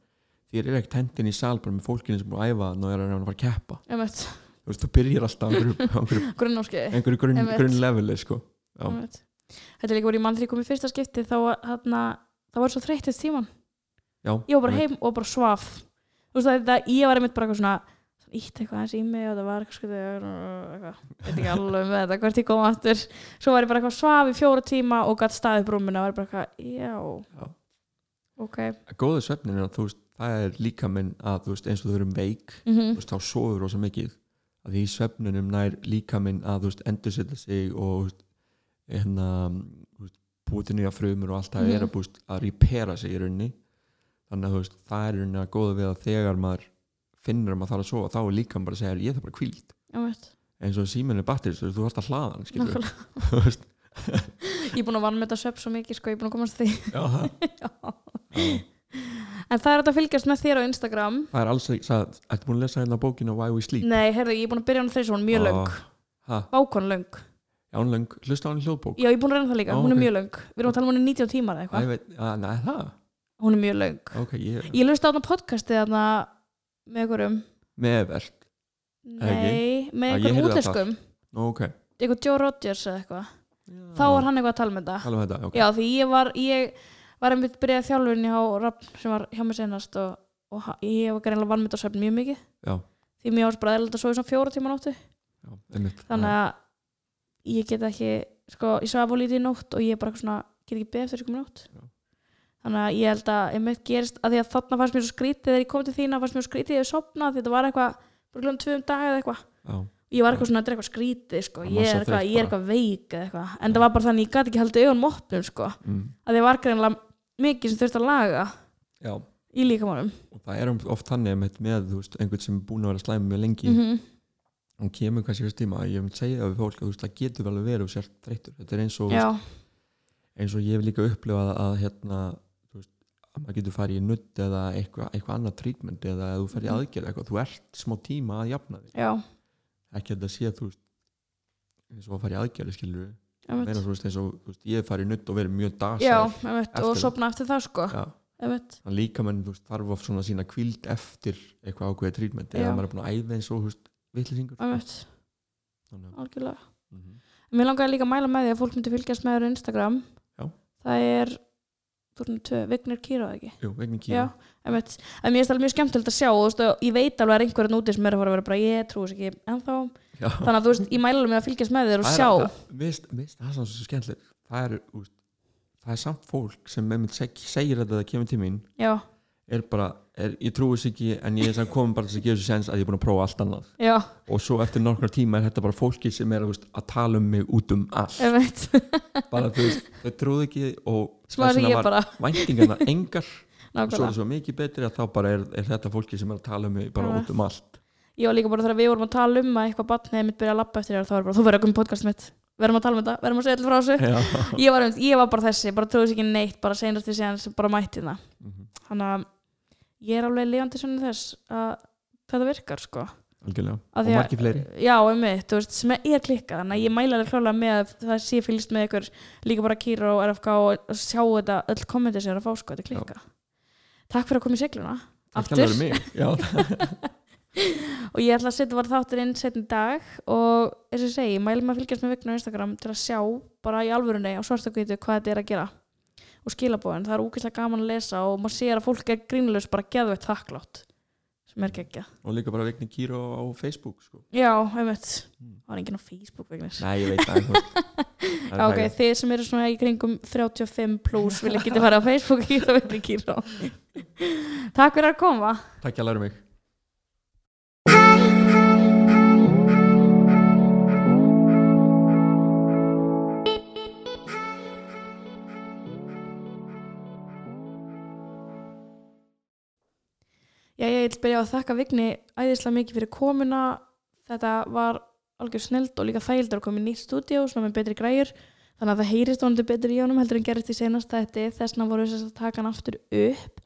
því er ekkert hendin í sal bara með fólkinu sem er búin að æfa er að reyna að fara að keppa þú veist, þú byrjar alltaf einhverju, á einhverju, Grunnáskiði. einhverju grunn, Einmitt. grunn leveli sko. Þetta er líka voru í mann þegar ég kom í fyrsta skipti þá það var svo þreyttist tíman. Ég var bara heim og bara svaf. Það, það ég var einmitt bara eitthvað svona ítt eitthvað aðeins í mig og það var eitthvað skriðið eitthvað, veit ekki alveg með þetta hvert ég kom aftur, svo var ég bara eitthvað svaf í fjóra tíma og gætt staðið upp rúmina og var bara eitthvað, já, Já. ok. Góðu svefnin er að þú veist það er líka minn að þú veist eins og þau eru veik mm þú veist, þá sofur rosa mikið. Að því í svefnunum nær líka minn að þú veist, endur sig og þú hérna þú búið til nýja frumur og allt það Mhm. er að, að repera sig í rauninni. Þannig að þú veist, það er rauninni að góða við að þegar maður finnur að maður þarf að sofa þá er líka bara að segja, ég þarf bara kvíld eins og síminn er batterið, þú þarfst að hlaða hann ég er búin að vann með þetta svepp svo mikið sko, ég er búin að komast að því. Já, já. en það er að fylgjast með þér á Instagram. Það er alls það, ertu búin að lesa hérna bókina Why We Sleep? Nei, herðu, ég er búin að byrja hann þeirri svona mjög Ah, löng. ha, bákon löng, já, hún löng, hlusta á hann hljóðbók. Já, ég er búin að reyna það líka, Ó, hún er ok. mjög löng. Við erum að tala um hún er 90 tímar eða eitthvað. Að, nei, það, hún er mjög löng. Ok, ég, ég löst á þarna podcastið þarna með einhverjum? Meðvert nei, með Já, ég einhverjum heyrði það útlenskum. Nú, ok, eitthvað Joe Rogers eða eitthvað. Þá var hann eitthvað að tala með þetta. Tala um þetta, ok. Já, því ég var ég var einmitt byrjað þjálfurinn hjá Rafn sem var hjá mig senast og, og ha- ég var greinlega vann mitt á svefn mjög mikið. Já, því mér ást bara að svo í svona fjóra tíma nóttu. Já, einmitt. Þannig að ég get ekki sko, ég svaf á lítið í nótt og ég bara eitthvað svona, get ekki beðið eftir þessu komin nótt. Já. Þannig að ég held að einmitt gerist að því að þarna fannst mér svo skrítið þegar ég kom til þína fannst mér svo skrítið ég sopna því þetta var eitthvað bara glöðum tvöum dag eða eitthvað. Ég var eitthvað svona, eitthvað skrítið sko. Það ég, er eitthvað, ég eitthvað veik eða eitthvað. En það var bara þannig, ég gæti ekki haldið augun opnum sko. mm, að því var greinlega mikið sem þurfti að laga já. í líkamannum og það er oft þannig með þú veist, einhvern sem er búin að vera slæmi mjög lengi. Mm -hmm. og kemur kannski þessi tíma ég vil segja það við fólk að það getur vel að vera og sér þreyttur. Þetta er eins og, veist, eins og ég hef líka upplifað að hérna að maður getur farið í nutt eða eitthvað, eitthvað annað trítment eða að þú fer í Mhm. aðgerð eitthvað, þú ert smá tíma að jafna þig. Já, ekki að þetta sé þú veist eins og að fara í aðgerð skilur einmitt. meina þú veist eins og þú veist, ég farið í nutt og verið mjög einmitt, og sopna eftir það sko. Líka menn þú þarf oft svona sína kvíld eftir eitthvað ákveðið trítment eða maður er búin að æða eins og þú að algjörlega. Mhm. Mér langaði líka að mæla með því að fólk myndi fylgjast með þér á Instagram. Já. Það er þú erum tvö, Vignir Kýra ekki? Jú, kýra einmitt. En mér er það mjög skemmtilegt að sjá og þú veist, ég veit alveg að er einhverjum úti sem er að fara að vera bara ég trúi þess ekki ennþá. Já. Þannig að þú veist, ég mæla með að fylgjast með þér og sjá. það- mér finnst- finnst það svo skemmtilegt. Það er, það er samt fólk sem segir þetta að það kemur til mín. Já, er bara, er, ég trúi þess ekki en ég er komin bara til að gefa þessu sens að ég er búin að prófa allt annað. Já, og svo eftir nokkra tíma er þetta bara fólki sem er veist, að tala um mig út um allt. Bara þú veist, þau trúðu ekki og er ég bara, væntingarna engar. Og svo er það svo mikið betri að þá bara er, er þetta fólki sem er að tala um mig bara Já. út um allt. Var líka bara þegar við vorum að tala um að eitthvað batnið mitt byrja að labba eftir þér þá var bara, þú verður að koma í podcast mitt. Verðum að tala um þetta, verðum að segja allir frá þessu. Já. ég var, ég var bara þessi, bara trúið sér ekki neitt bara seinast við síðan sem bara mætti það. Mhm. þannig að ég er alveg lifandi svona þess að þetta virkar sko. Algjörlega, og margir fleiri. Já, einmitt, þú veist, sem er klikkað þannig að ég mæla alveg klálega með að það sé fylgst með ykkur líka bara Kýra og RFK og sjá þetta, öll kommenti sem er að fá sko, þetta klikka takk fyrir að koma í segluna. Aftur. og ég ætla að setja bara þáttur inn setjum dag og eins og segi, með að fylgjast með Vigna á Instagram til að sjá bara í alvörunni á svartakvítu hvað þetta er að gera og skilabóðin, það er úkislega gaman að lesa og maður sér að fólk er grínlaus bara geðveitt þakklátt sem er geggja og líka bara Vigni Kýro á Facebook sko. já, einmitt, Mm. það var enginn á Facebook Vignis Nei, ég veit það ok, hægara. þið sem eru svona í kringum 35 plus vilja geta fara á Facebook og kíkja verið kýra Takk fyrir að koma. Takk að læra mig Já, ég vil byrja á að þakka Vigni æðislega mikið fyrir komuna. Þetta var algjör snild og líka þægildar að koma í nýtt stúdíó sem er með betri græjur. Þannig að það heyrist vonandi betri í honum heldur en gerist í senast þetta þessna voru þess að taka hann aftur upp.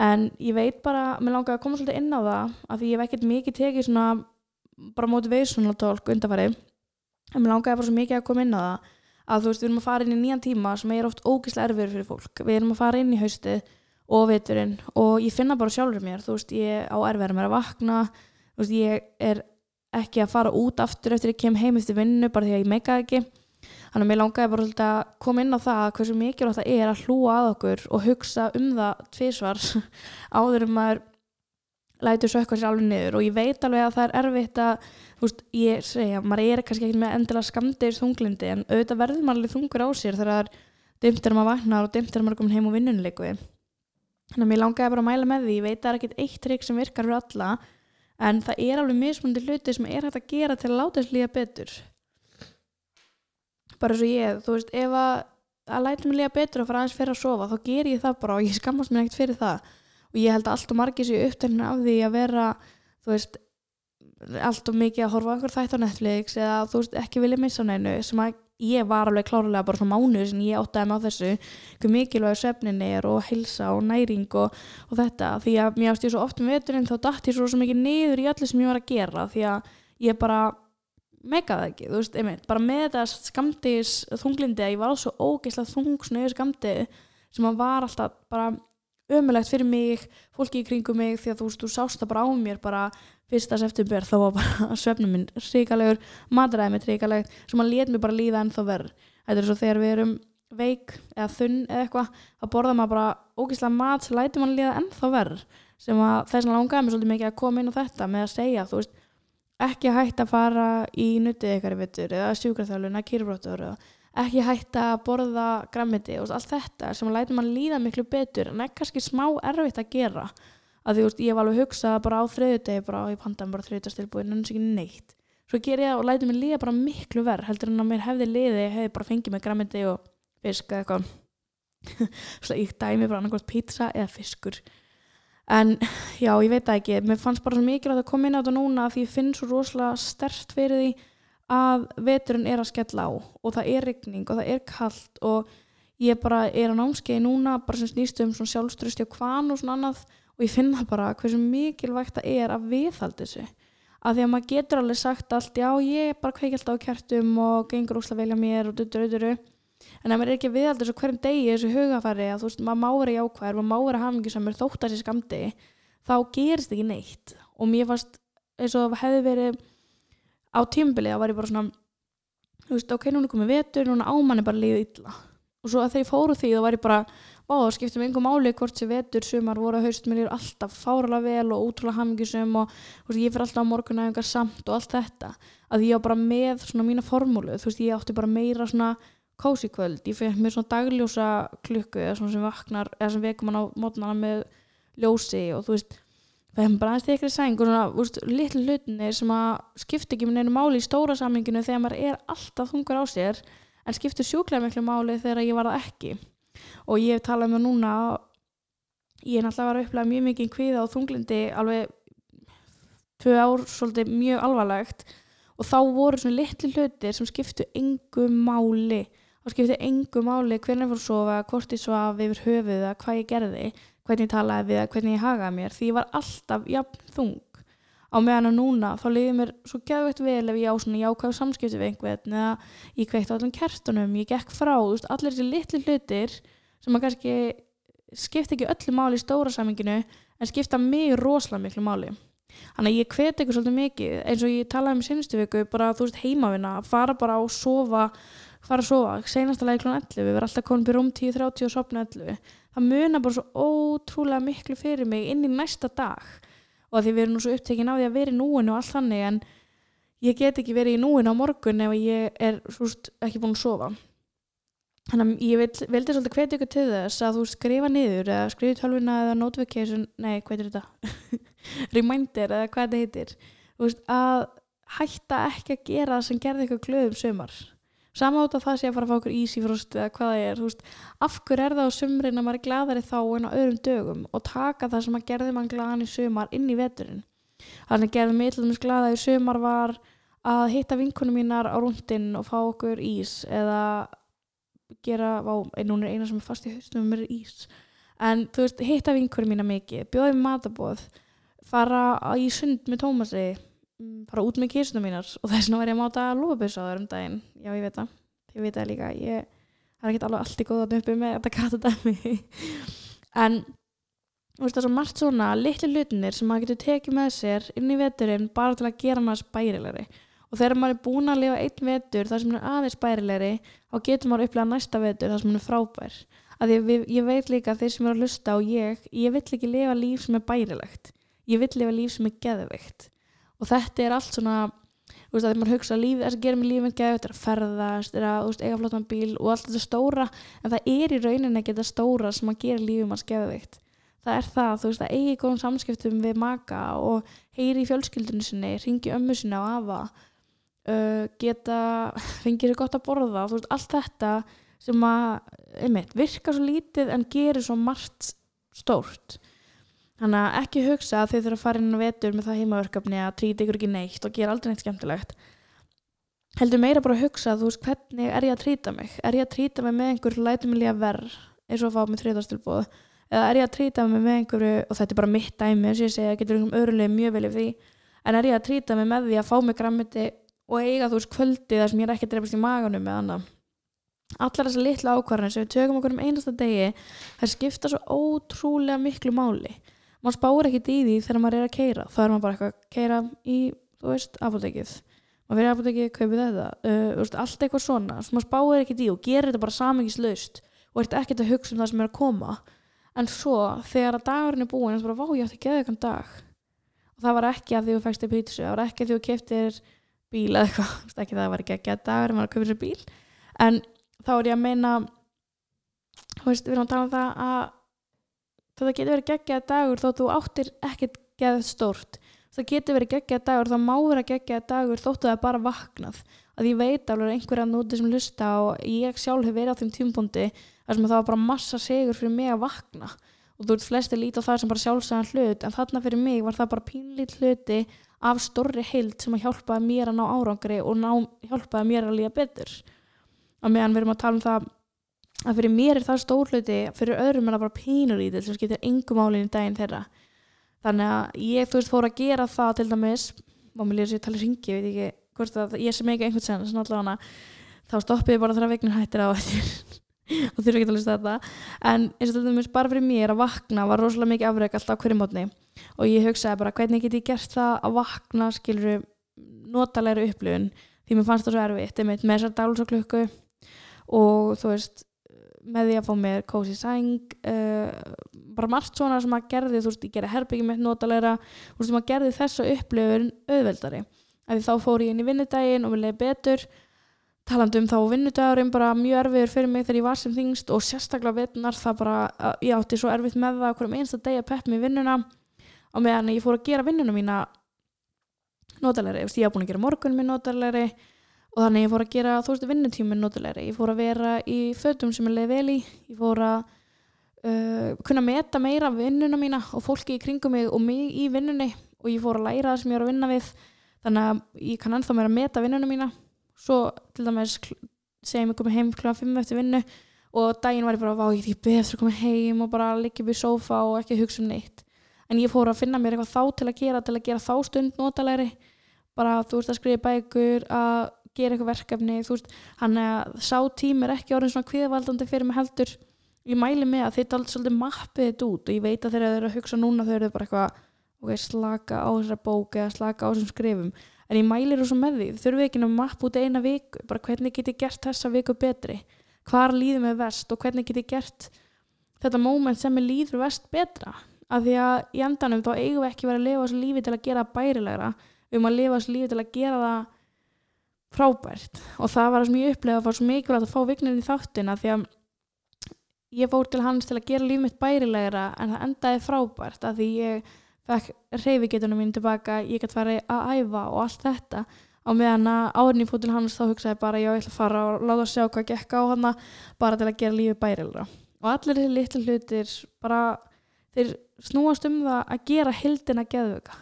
En ég veit bara, mér langaði að koma svolítið inn á það af því ég hef ekkert mikið tekið svona bara motivational talk undarfæri en mér langaði bara svo mikið að koma inn á það að þú veist, við erum að fara inn í nýjan tíma sem er oft ógislega erfiður fyrir fólk. Við erum að fara inn í haustið og veturinn. Og ég finna bara sjálfur mér þú veist, ég á erfiðar með að vakna þú veist, ég er ekki að fara út aftur eftir ég kem heim eftir vinnu bara því að ég meikaði ekki. Þannig að mér langaði bara svolítið að koma inn á það hversu mikilvægt það er að hlúa að okkur og hugsa um það tvísvar áður um maður lætur sökka sér alveg niður. Og ég veit alveg að það er erfitt að þú veist, ég segja, maður er kannski ekki með endilega skamdegis þunglindi en auðvitað verður maður alveg þungur á sér þegar er maður vaknar og dimmt er maður komin heim og vinnunleiku þannig að mér langaði bara að mæla með því ég veit að það er ekkit eitt trikk sem virkar fyrir alla en það er alveg mismundi hluti sem er hægt að gera til að láta þess líða betur. Bara svo ég, þú veist, ef að að læta mig líða betur og fara aðeins fyrir að sofa þá ger ég það bara og ég skammast mér ekkert fyrir það. Og ég held að allt og margir sér upptækna af því að vera þú veist, allt og mikið að horfa okkur þætt á Netflix eða þú veist, ekki vilja missa neinu sem að ég var alveg klárlega bara svona mánuð sem ég áttaði mig á þessu hver mikilvæg svefnin er og heilsa og næring og, og þetta. Því að mér ást ég svo oft með veturinn þá datt ég svo, svo mikið niður í allir sem ég var að gera því að ég bara megaði ekki, þú veist, einmitt, bara með þetta skamdegis þunglindi að ég var svo ógeislega þung svona yfir skamdegi sem að var alltaf bara ömulegt fyrir mig, fólki í kringum mig því að þú þú sást það bara á mér bara fyrsta september þá var bara svefnum minn ríkalegur, mataræði mitt ríkalegt sem að lét mig bara líða ennþá verð þetta er svo þegar við erum veik eða þunn eða eitthvað þá borðar maður bara ógeðslega mat sem lætur mann líða ennþá verð sem að þess að langaði mér svolítið mikið að koma inn á þetta með að segja þú veist ekki hægt að fara í í vittur eða sjúkarþjálun eða kýrbróttur eða ekki hægt að borða grammiti og allt þetta sem að lætur mann líða miklu betur en ekki kannski smá erfitt að gera. Að því veist, ég var alveg hugsað bara á þriðudegi bara á í pandan bara þriðutastilbúin en þess ekki neitt. Svo ger ég það og lætur mér líða bara miklu verð heldur en að mér hefði liði hefði bara fengið mig grammiti og fisk eða eitthvað. Svo ég dæmi bara annarkvæmt pizza eða fiskur. En já, ég veit það ekki. Mér fannst bara svo mikilvægt að koma inn á þetta núna því ég finn svo rosalega stert fyrir því að veturinn er að skella á og það er regning og það er kallt og ég bara er á námskeiði núna bara sem snýst um svona sjálfströsti og kvan og svona annað og ég finna bara hversu mikilvægt það er að viðhaldi þessu. Að því að maður getur alveg sagt allt já ég bara kveiki alltaf á kertum og gengur úrslega velja mér og dutur, dutur en maður er ekki að viðhalda þessu hverjum degi þessu hugafæri að þú veist maður má vera jákvæður maður má vera hafingisamur þótt að þessi skamdi þá gerist ekki neitt. Og mér fannst eins og það hefði verið á tímbili þá var ég bara svona þú veist ok, núna komið vetur, núna ámann er bara líðið illa. Og svo að þegar ég fóru því þá var ég bara ó, það skiptum einhver máli hvort sem vetur sumar voru að haust mér er alltaf fáralega vel og útrúlega hamingisum og veist, ég fyrir alltaf á morgunæfingar samt og allt þetta. Að ég á bara með svona mína formúlu þú veist ég átti bara meira svona kósi kvöld, ég fyrir mér svona dagljósa klukku eða svona sem vaknar eða sem vekum hann á mótnana með ljósi og þú veist það er bara aðeins í sæng og svona veist, litlu hlutinir sem að skipta ekki með einu máli í stóra samlinginu þegar maður er alltaf þungur á sér en skiptir sjúklega miklu máli þegar ég var það ekki. Og ég hef talað með núna ég er náttúrulega að upplega mjög mikið kviða og þunglindi alveg tvö ár svolítið mjög alvarlegt. Og þá voru svona litlu hlutir sem skiptu engu máli. Þá skipti engu máli hvernig fór að sofa hvort ég svaf yfir höfuð hvað ég gerði, hvernig ég talaði við hvernig ég hagaði mér, því ég var alltaf jafn þung. Á meðan að núna þá liði mér svo gæðveitt vel ef ég á svona jákvæðu samskipti við einhvern eða ég kveikt á allan kertunum, ég gekk frá veist, allir þessi litlu hlutir sem að kannski skipta ekki öllu máli í stóra saminginu en skipta mig rosalega miklu máli. Þannig að ég hveti ykkur svolítið mikið eins og ég talaði um sinnistu viku bara þú veist heimavina, fara bara á sofa fara að sofa, senast að leiði klón 11 við verðum alltaf komin byrjum 10.30 og sopna 11 það munar bara svo ótrúlega miklu fyrir mig inn í næsta dag. Og því við erum svo upptekinn á því að vera í núinu og allt þannig en ég get ekki verið í núinu á morgun ef ég er svúst, ekki búin að sofa. Þannig að ég vil, vildi svolítið hvetja ykkur til þess að þú skrifa niður eða skrifa tölvuna eða notification nei, hvað er þetta? reminder eða hvað þetta heitir. Veist, að hætta ekki að gera það sem gerði ykkur glöðum sömar samátt að það sé að fara að fá okkur ís í frost eða hvað það er, þú veist, af hverju er það á sumrin að maður er gladari þá en á öðrum dögum og taka það sem að gerði mann gladan í sumar inn í veturinn? Þannig að gerði mig dæmis glada í sumar var að hitta vinkunum mínar á rúndin og fá okkur ís eða gera, vá, núna er eina sem er fast í haustum og mér er ís. En þú veist, hitta vinkunum mína mikið bjóði matabóð fara í sund með Tómasi Fara út með kísuna mínar og þess vegna var ég að máta lúfabussaður um daginn. Já ég veit það, ég veit það líka. Ég er ekki alveg allt í góðan uppi með þetta katadæmi. En þú veist það er svo margt svona litli hlutinir sem maður getur tekið með sér inn í veturinn bara til að gera maður spærilegri. Og þegar maður er búin að lifa einn vetur þar sem er aðeins spærilegri þá getur maður upplegað næsta vetur þar sem er frábær. Að ég, ég veit líka þeir sem eru að lusta og ég, ég vill ekki lifa líf sem er bærilegt. Ég vill lifa líf sem er geðveikt og þetta er allt svona þú veist að þegar maður hugsa lífið, þess að gera mig lífið gæð, þetta er að ferðast, þetta er að veist, eiga flottan bíl og allt þetta stóra, en það er í rauninni ekki þetta stóra sem að gera lífið maður skeðvikt það er það, þú veist, að eigi góðum samskiptum við maka og heyri í fjölskyldinu sinni, ringi ömmu sinni á afa uh, geta ringir sér gott að borða, þú veist, allt þetta sem að, einmitt, virka svo lítið en gerir svo margt stórt Þannig að ekki hugsa að þið þurfa að fara inn á vetur með það heimaverkefni að trýta ykkur ekki neitt og gera aldrei neitt skemmtilegt. Heldur meira bara að hugsa að þú veist hvernig er ég að trýta mig? Er ég að trýta mig með einhver lætumilja verð eins og að fá með þriðastilbóð? Eða er ég að trýta mig með einhverju, og þetta er bara mitt dæmi eins og ég segja, getur einhverjum öðrulega mjög vel yfir því, en er ég að trýta mig með því að fá mig grammiti og eiga þú veist kvöldi þar sem ég er ekki að drefast í maganum með annað? Allar þessar litla ákvarðanir sem við tökum okkur um einasta degi, það skipta svo ótrúlega miklu máli maður spáur ekkert í því þegar maður er að keira þá er maður bara eitthvað að keira í þú veist, apotekið og fyrir að ekki kaupið þetta uh, allt eitthvað svona. Sem maður spáir ekkert í og gerir þetta bara samingislaust og ert ekkert að hugsa um það sem er að koma. En svo þegar að dagurinn er búin þá er bara, vá, ég átti að geða eitthvað dag. Og það var ekki að því þú fækst í pítsu það var ekki að því þú keftir bíl eða eitthvað, ekki það var ekki að geða dagur maður að kaupa sér bíl. En þá er ég að meina þú veist, við erum að tala um það að það getur verið geggjað dagur þó þú áttir ekkert geðað stórt. Það getur verið geggjað dagur það má vera geggjað dagur þóttu það bara vaknað. Að ég veit alveg einhverja núti sem hlusta og ég sjálf hef verið á þeim tímpundi þar sem það var bara massa sigur fyrir mig að vakna. Og þú ert flesti lítið á það sem bara sjálfsæðan hlut en þarna fyrir mig var það bara pínlít hluti af stórri heild sem að hjálpaði mér að ná árangri og ná, hjálpaði mér að líða betur. Og meðan við erum að tala um það að fyrir mér er það stór hluti fyrir öðrum er það bara pínulítið sem skiptir engum málinn í daginn þeirra. Þannig að ég þú veist fór að gera það til dæmis og mér lýður sér að tala ringi, ég veit ekki hvort að ég sem ekki einhvern sen allavega, þá stoppið ég bara þegar veginn hættir á eftir. Og þurfa ekki að lýsta þetta. En eins og til dæmis bara fyrir mér að vakna var rosalega mikið afreg alltaf hverju mótni og ég hugsaði bara hvernig get ég gert það að vakna skiluru notalegri upplifun? Því mér fannst það svo erfitt með þessar dálsaklukku og þú veist með því að fá mér kósi sæng uh, bara margt svona sem að gerði þú veist, ég gerði herbyggjum mitt notalegra þú veist, sem að gerði þessa upplifun auðveldari, af því þá fór ég inn í vinnudaginn og leiði betur. Talandi um þá vinnudagurinn bara mjög erfiður fyrir mig þegar ég var sem þingst og sérstaklega vinnar það bara, að ég átti svo erfitt með það hverjum einsta degi að pepp í vinnuna. Og meðan ég fór að gera vinnuna mína notalegri, ég haf búin að gera morgun minn notalegri og þannig ég fór að gera þú veist vinnutíminn notalegri ég fór að vera í fötum sem ég leiði vel í. Ég fór að uh, kunna meta meira vinnuna mína og fólki í kringum mig og mig í vinnunni. Og ég fór að læra það sem ég er að vinna við. Þannig að ég kann ennþá meira að meta vinnuna mína. Svo til dæmis segjum ég komið heim kl. 5 eftir vinnu. Og daginn var ég bara, vá ég því beð eftir að koma heim og bara liggja upp í sófa og ekki hugsa um neitt. En ég fór að finna mér eitthvað þá til að gera til að gera þá stund notalegri. Bara þú veist að skrifa bækur að gera eitthvað verkefni þú veist, hann að sá tím er ekki orðin svona kviðvaldandi fyrir mig heldur. Ég mæli með að þetta aldrei svolítið mappið þetta út og ég veit að þeir eru að hugsa núna þau eru bara eitthvað ok, slaka á þessar bók eða slaka á þessum skrifum. En ég mæli rosa með því, þurfum ekki að mappa út eina viku, bara hvernig get ég gert þessa viku betri, hvar líður mig vest og hvernig get ég gert þetta móment sem ég líður vest betra? Af því að í endanum þá eigum við ekki verið að lifa þessu lífi til að gera bærilegra. Við erum að lifa þessu lífi til að gera það frábært. Og það var það sem ég upplega að var svo mikilvægt að fá vignir í þáttina því að ég fór til hans til að gera líf mitt bærilegra en það endaði frábært að því ég fekk reyfigetunum mín tilbaka ég gæti farið að æfa og allt þetta. Á meðan að árin ég fór til hans þá hugsaði bara já ég ætla að fara og láta sjá hvað gekk á hana bara til að gera lífi bærilegra. Og allir þessi litlu hlutir bara þeir snúast um það að gera hildina geðvöka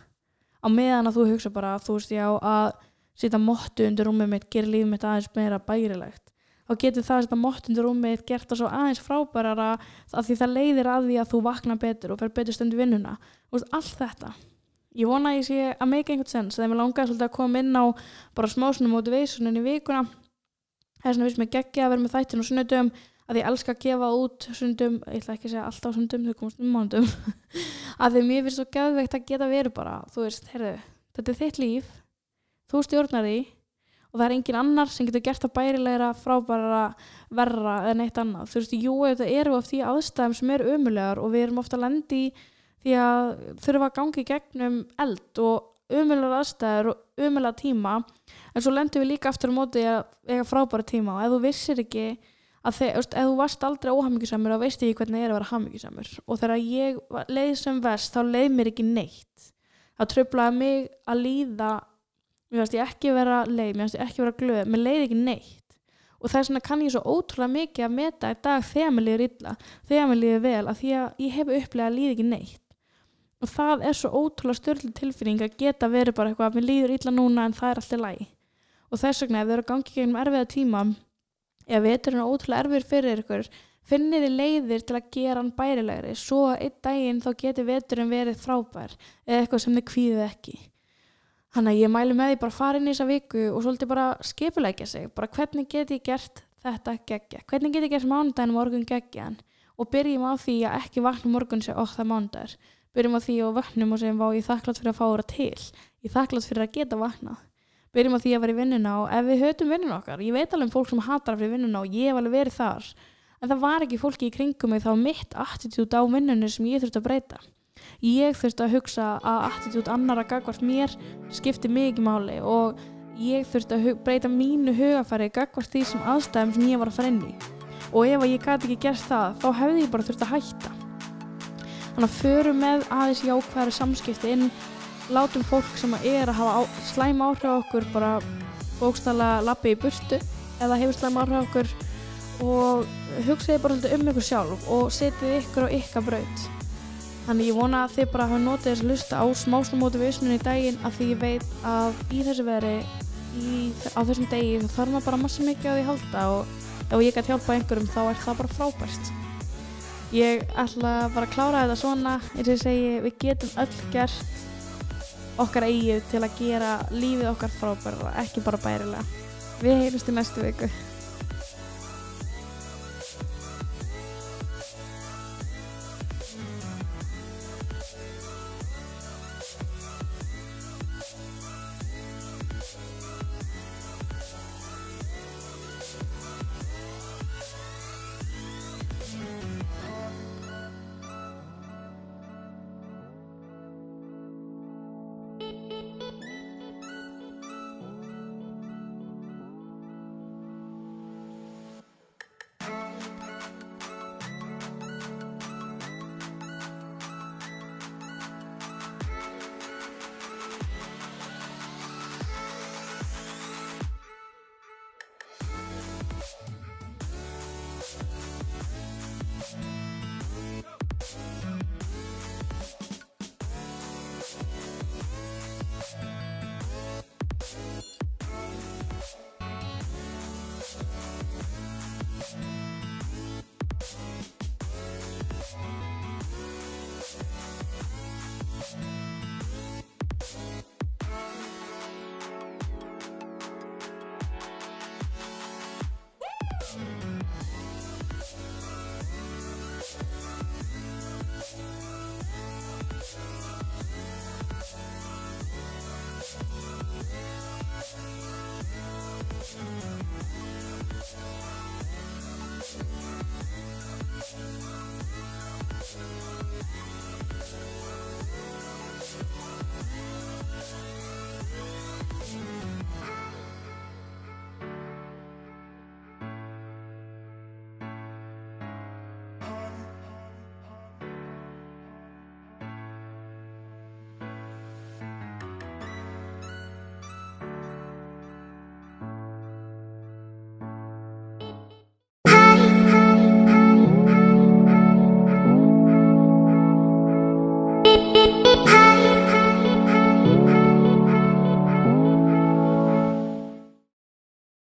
á meðan að þú hugsa bara þú veist já að setja mottu undir rúmið mitt, gera lífið mitt aðeins meira bærilegt. Þá getur það að setja mottu undir rúmið mitt gert það svo aðeins frábærara af því það leiðir að því að þú vakna betur og fer betur stundu vinnuna. Allt þetta. Ég vona að ég sé að make einhvern sens þegar mér langaði svolítið að koma inn á bara smá svona motivationin í vikuna það er svona vist með geggja að vera með þættin og sunnudum að ég elska að gefa út sundum, ég ætla ekki að segja alltaf sundum þau komast um mándum að því mér finnst svo gæðveikt að geta verið bara þú veist, heyrðu, þetta er þitt líf þú stjórnar því og það er engin annar sem getur gert það bærilegra frábæra verra en eitt annað. Þú veist, jú, þetta eru oft í aðstæðum sem eru umulegar og við erum ofta lendi því að þurfa að gangi gegnum eld og umulegar aðstæður og umulegar tíma. En svo lendum við líka aftur á móti að eiga frábæra tíma og ef þú vissir ekki að þegar, ef þú varst aldrei óhammingisamur þá veist ég hvernig það er að vera hammingisamur og þegar ég leið sem vest þá leið mér ekki neitt. Það tröflaði mig að líða mér finnst ég ekki vera leið, mér finnst ég ekki vera glöð mér leiði ekki neitt. Og þess vegna kann ég svo ótrúlega mikið að meta í dag þegar mér líður illa, þegar mér líður vel að því að ég hef upplegað að líði ekki neitt. Og það er svo ótrúlega störli tilfinning að geta verið bara eitthvað að mér líður illa núna en það er alltaf læg og þess vegna ef þau eru að gangi gegnum erfiða tíma ef veturinn er ótrúlega erfir fyrir ykkur finnið þið leiðir til að gera hann bærilegri. Svo einn daginn þá getur veturinn verið frábær eða eitthvað sem þið kvíðið ekki Þannig að ég mælu með því bara að fara inn í þessa viku og svolítið bara skipulegja sig, bara hvernig get ég gert þetta geggja, hvernig get ég gert mánudagin morgun geggjan? Og byrjum á því að ekki vakna morgun sem okk það mánudagur, byrjum á því og vaknum og segjum vá ég þakklátt fyrir að fá það til, ég þakklátt fyrir að geta vaknað, byrjum á því að vera í vinnuna og ef við hötum vinnuna okkar, ég veit alveg um fólk sem hatar að fyrir vinnuna og ég hef alveg verið þar. En það var ekki fólki í kringum mig þá mitt attitút á vinnunni sem ég þurfti að breyta ég þurfti að hugsa að attitút annara gagvart mér skipti mikið máli og ég þurfti að breyta mínu hugafæri gagvart því sem aðstæðum sem ég var að fara inn í. Og ef að ég gæti ekki gert það þá hefði ég bara þurft að hætta. Þannig að förum með aðeins jákvæðari samskipti inn látum fólk sem að er að hafa slæm áhrif á okkur bara bókstala lappi í burtu eða hefur slæm áhrif á okkur og hugsaði bara um ykkur sjálf og setið ykkur á ykkar braut þannig ég vona að þið bara hafa notið þess að lusta á smásnum motivationin í daginn af því ég veit að í þessu veri í, á þessum degi þá þarf maður bara massa mikið á því að halda og ef ég gæti hjálpa einhverjum þá er það bara frábært. Ég ætla bara að klára þetta svona eins og ég segi, við getum öll gert okkar eigið til að gera lífið okkar frábæra ekki bara bærilega. Við heyrjumst í næstu viku